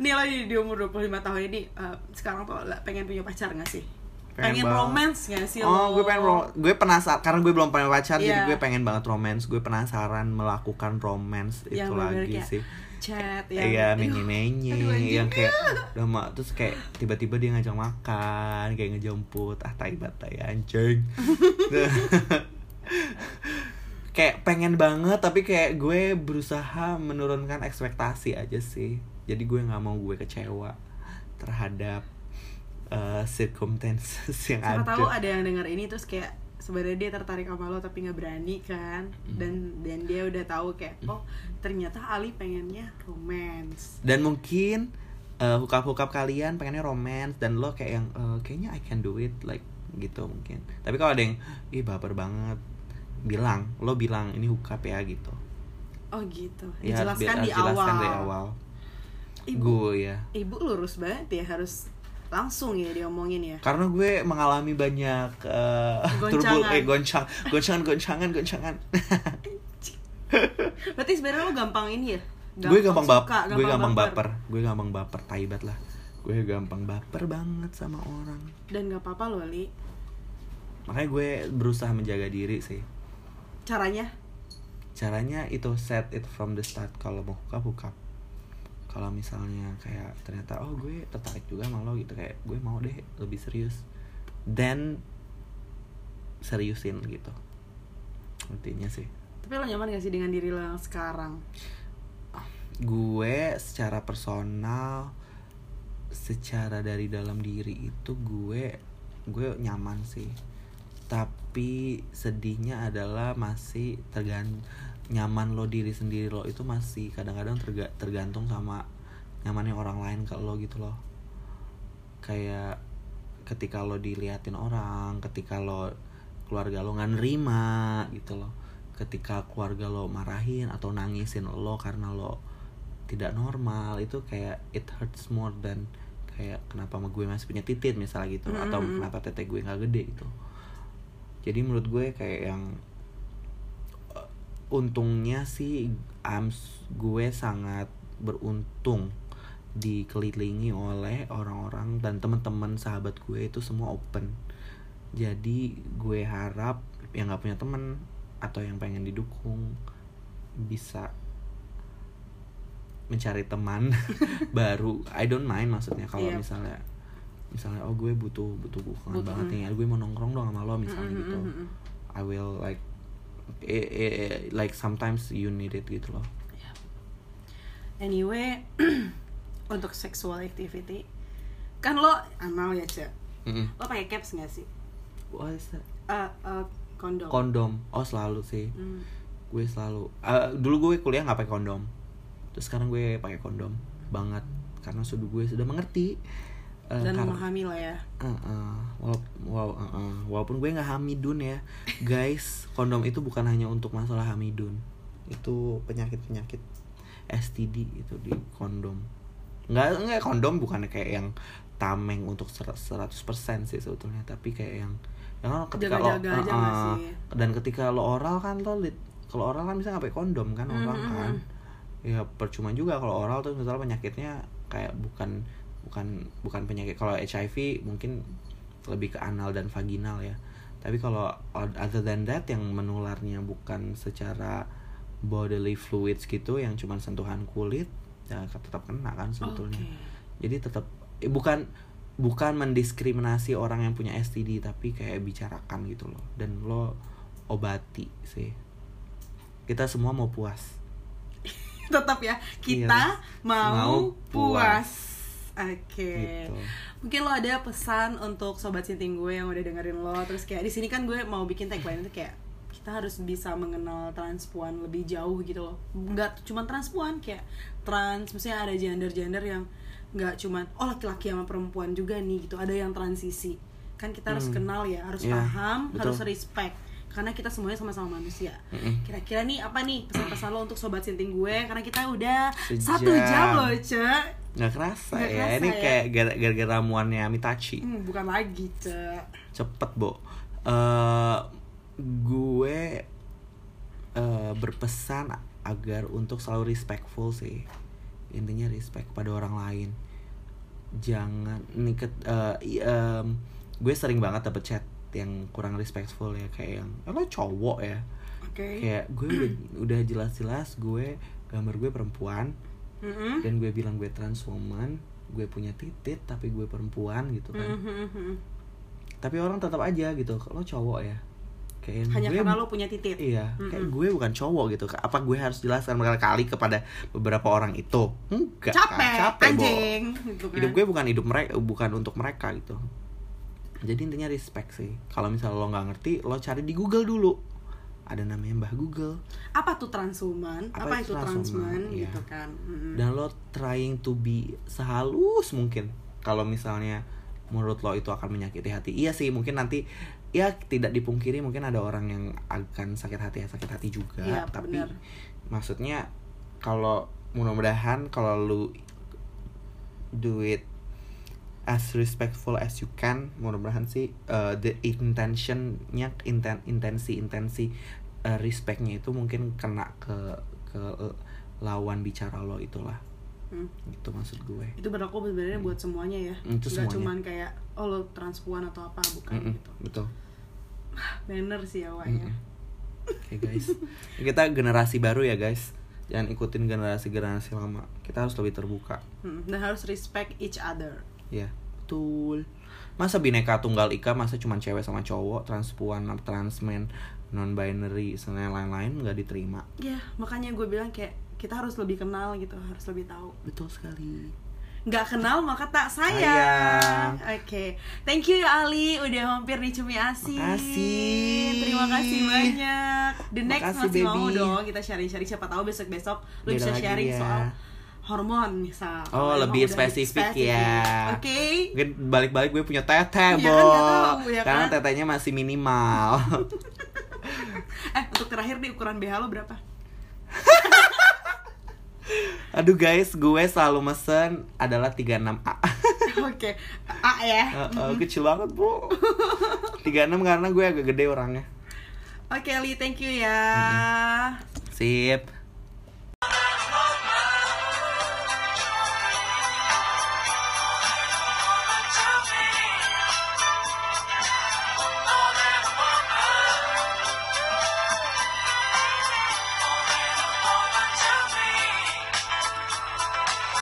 Nih lo di, di umur 25 tahun ini eh, Sekarang tuh pengen punya pacar gak sih? Pengen Pengen, banget. romance gak sih Oh, lo? gue pengen rom- gue penasaran karena gue belum pernah pacar jadi Iya. gue pengen banget romance. Gue penasaran melakukan romance itu Yang bener-bener lagi kayak sih. Chat Iya, aduh, menye-menye aduh, anjing. yang kayak udah mak terus kayak tiba-tiba dia ngajak makan, kayak ngejemput, ah tai batai anjing. kayak pengen banget tapi kayak gue berusaha menurunkan ekspektasi aja sih. Jadi gue nggak mau gue kecewa terhadap uh, circumstances yang Siapa ada. tahu ada. yang denger ini terus kayak sebenarnya dia tertarik sama lo tapi nggak berani kan? Hmm. dan dan dia udah tahu kayak oh ternyata Ali pengennya romance. Dan mungkin uh, hookup-hookup kalian pengennya romance dan lo kayak yang uh, kayaknya I can do it like gitu mungkin. Tapi kalau ada yang ih baper banget bilang lo bilang ini hookup ya gitu. Oh gitu. Ya dijelaskan di harus jelaskan awal. dari awal. Ibu. Gue ya. Ibu lurus banget ya harus langsung ya diomongin ya? Karena gue mengalami banyak uh, turbul eh goncang. Goncangan goncangan goncangan. Berarti sebenarnya lo gampang ini ya? Gue gampang suka, baper gue gampang baper. gue gampang baper taibat lah. Gue gampang baper banget sama orang. Dan nggak apa-apa lo li. Makanya gue berusaha menjaga diri sih. Caranya? Caranya itu set it from the start. Kalau mau hookup hookup kalau misalnya kayak ternyata oh gue tertarik juga sama lo gitu kayak gue mau deh lebih serius then seriusin gitu. Intinya sih. Tapi lo nyaman gak sih dengan diri lo yang sekarang? Gue secara personal secara dari dalam diri itu gue gue nyaman sih. Tapi sedihnya adalah masih tergan nyaman lo diri sendiri lo itu masih kadang-kadang terga- tergantung sama nyamannya orang lain ke lo gitu loh. Kayak ketika lo diliatin orang ketika lo keluarga lo nggak nerima gitu loh. Ketika keluarga lo marahin atau nangisin lo karena lo tidak normal itu kayak it hurts more than kayak kenapa sama gue masih punya titit misalnya gitu atau kenapa tete gue nggak gede gitu. Jadi menurut gue kayak yang untungnya sih I'm gue sangat beruntung dikelilingi oleh orang-orang dan teman-teman sahabat gue itu semua open jadi gue harap yang nggak punya temen atau yang pengen didukung bisa mencari teman baru I don't mind maksudnya kalau Iya. misalnya misalnya oh gue butuh butuh dukungan banget nih gue mau nongkrong dong sama lo misalnya Mm, gitu mm, mm, mm. I will like eh, eh, eh, like sometimes you need it gitu loh. Anyway, untuk sexual activity kan lo anal ya cek Mm-mm. lo pakai caps nggak sih? What is that? Eh, eh, kondom. Kondom. Oh selalu sih. Hmm. gue selalu. Eh, dulu gue kuliah nggak pakai kondom. Terus sekarang gue pakai kondom. Banget. Karena sudah gue sudah mengerti eh, dan memahami lah ya. Uh, uh, wala- wow, uh, uh. walaupun gue nggak hamidun ya. Guys kondom itu bukan hanya untuk masalah hamidun itu penyakit penyakit STD itu di kondom. Nggak nggak kondom bukan kayak yang tameng untuk ser- 100% sih sebetulnya tapi kayak yang yang kan ketika lo aja nggak uh, uh, dan ketika lo oral kan lo lit- kalau oral kan bisa nggak pakai kondom kan oral Mhm, kan. Mhm. ya percuma juga kalau oral tuh misalnya penyakitnya kayak bukan bukan bukan penyakit kalau HIV mungkin lebih ke anal dan vaginal ya tapi kalau other than that yang menularnya bukan secara bodily fluids gitu yang cuma sentuhan kulit ya tetap kena kan sebetulnya Oke. jadi tetap eh, bukan bukan mendiskriminasi orang yang punya STD tapi kayak bicarakan gitu loh dan lo obati sih kita semua mau puas tetap ya kita Iya. mau, Mau puas, puas. Oke. Gitu. mungkin lo ada pesan untuk sobat sinting gue yang udah dengerin lo terus kayak di sini kan gue mau bikin tagline itu kayak kita harus bisa mengenal transpuan lebih jauh gitu loh. Nggak cuma transpuan kayak trans maksudnya ada gender-gender yang nggak cuma oh laki-laki sama perempuan juga nih gitu. Ada yang transisi. Kan kita harus Hmm. kenal ya harus Iya, paham betul. harus respect. Karena kita semuanya sama-sama manusia. Kira-kira nih apa nih pesan-pesan lo untuk sobat sinting gue? Karena kita udah Sejam. satu jam loh cek nggak kerasa Nggak ya. kerasa ini ya. kayak gara- gara-gara ramuannya Mitachi. Hmm, bukan lagi cek. Cepet bo. Eh, gue eh, berpesan agar untuk selalu respectful sih. Intinya respect pada orang lain. Jangan nih ket- eh, i- em, gue sering banget dapet chat yang kurang respectful ya. Kayak yang "Eh, lo cowok ya? Oke. Kayak gue udah udah jelas-jelas gue gambar gue perempuan Mm-mm. dan gue bilang gue trans woman gue punya titit tapi gue perempuan gitu kan Mhm. tapi orang tetap aja gitu lo cowok ya kayak hanya gue karena lo punya titik iya kayak Mm-mm. gue bukan cowok gitu apa gue harus jelaskan berkali-kali kepada beberapa orang itu enggak kan? capek, capek Bo. anjing gitu kan. hidup gue bukan hidup mereka bukan untuk mereka gitu jadi intinya respect sih kalau misalnya lo nggak ngerti lo cari di Google dulu ada namanya Mbah Google apa tuh transhuman apa, Apa itu transhuman? transman Iya. gitu kan Mm-mm. dan lo trying to be sehalus mungkin kalau misalnya menurut lo itu akan menyakiti hati iya sih mungkin nanti ya tidak dipungkiri mungkin ada orang yang akan sakit hati ya sakit hati juga Iya, tapi benar. maksudnya kalau mudah-mudahan kalau lu do it as respectful as you can mudah-mudahan sih uh, the intentionnya inten intensi intensi uh, respectnya itu mungkin kena ke ke uh, lawan bicara lo itulah. Hmm. itu maksud gue. Itu berlaku sebenarnya buat semuanya ya. Hmm, itu nggak semuanya. cuman kayak oh lo transpuan atau apa bukan Mm-mm, gitu. betul. Banner sih ya Wak, ya Mm-mm. oke guys. Kita generasi baru ya guys. Jangan ikutin generasi generasi lama. Kita harus lebih terbuka. Mm, dan harus respect each other. Ya, betul. Masa bineka tunggal ika masa cuma cewek sama cowok, transpuan, transmen, non binary, dan lain-lain nggak diterima. ya makanya gue bilang kayak kita harus lebih kenal gitu harus lebih tahu betul sekali nggak kenal maka tak sayang. Oke, thank you ya Ali udah mampir di Cumi Asin. Makasih. Terima kasih banyak. The next Makasih, masih mau baby. dong kita sharing-sharing siapa tahu besok-besok lu bisa sharing ya. soal hormon misal. Oh, lebih spesifik, ya. Oke. Mungkin balik-balik gue punya teteh, Iya Bo. kan, tahu, ya Karena kan? tetehnya masih minimal. Eh, untuk terakhir nih ukuran BH lo berapa? Aduh guys, gue selalu mesen adalah 36A. Oke. A ya. Heeh, kecil banget, Bu. 36 karena gue agak gede orangnya. Oke, Ali, thank you ya. Sip.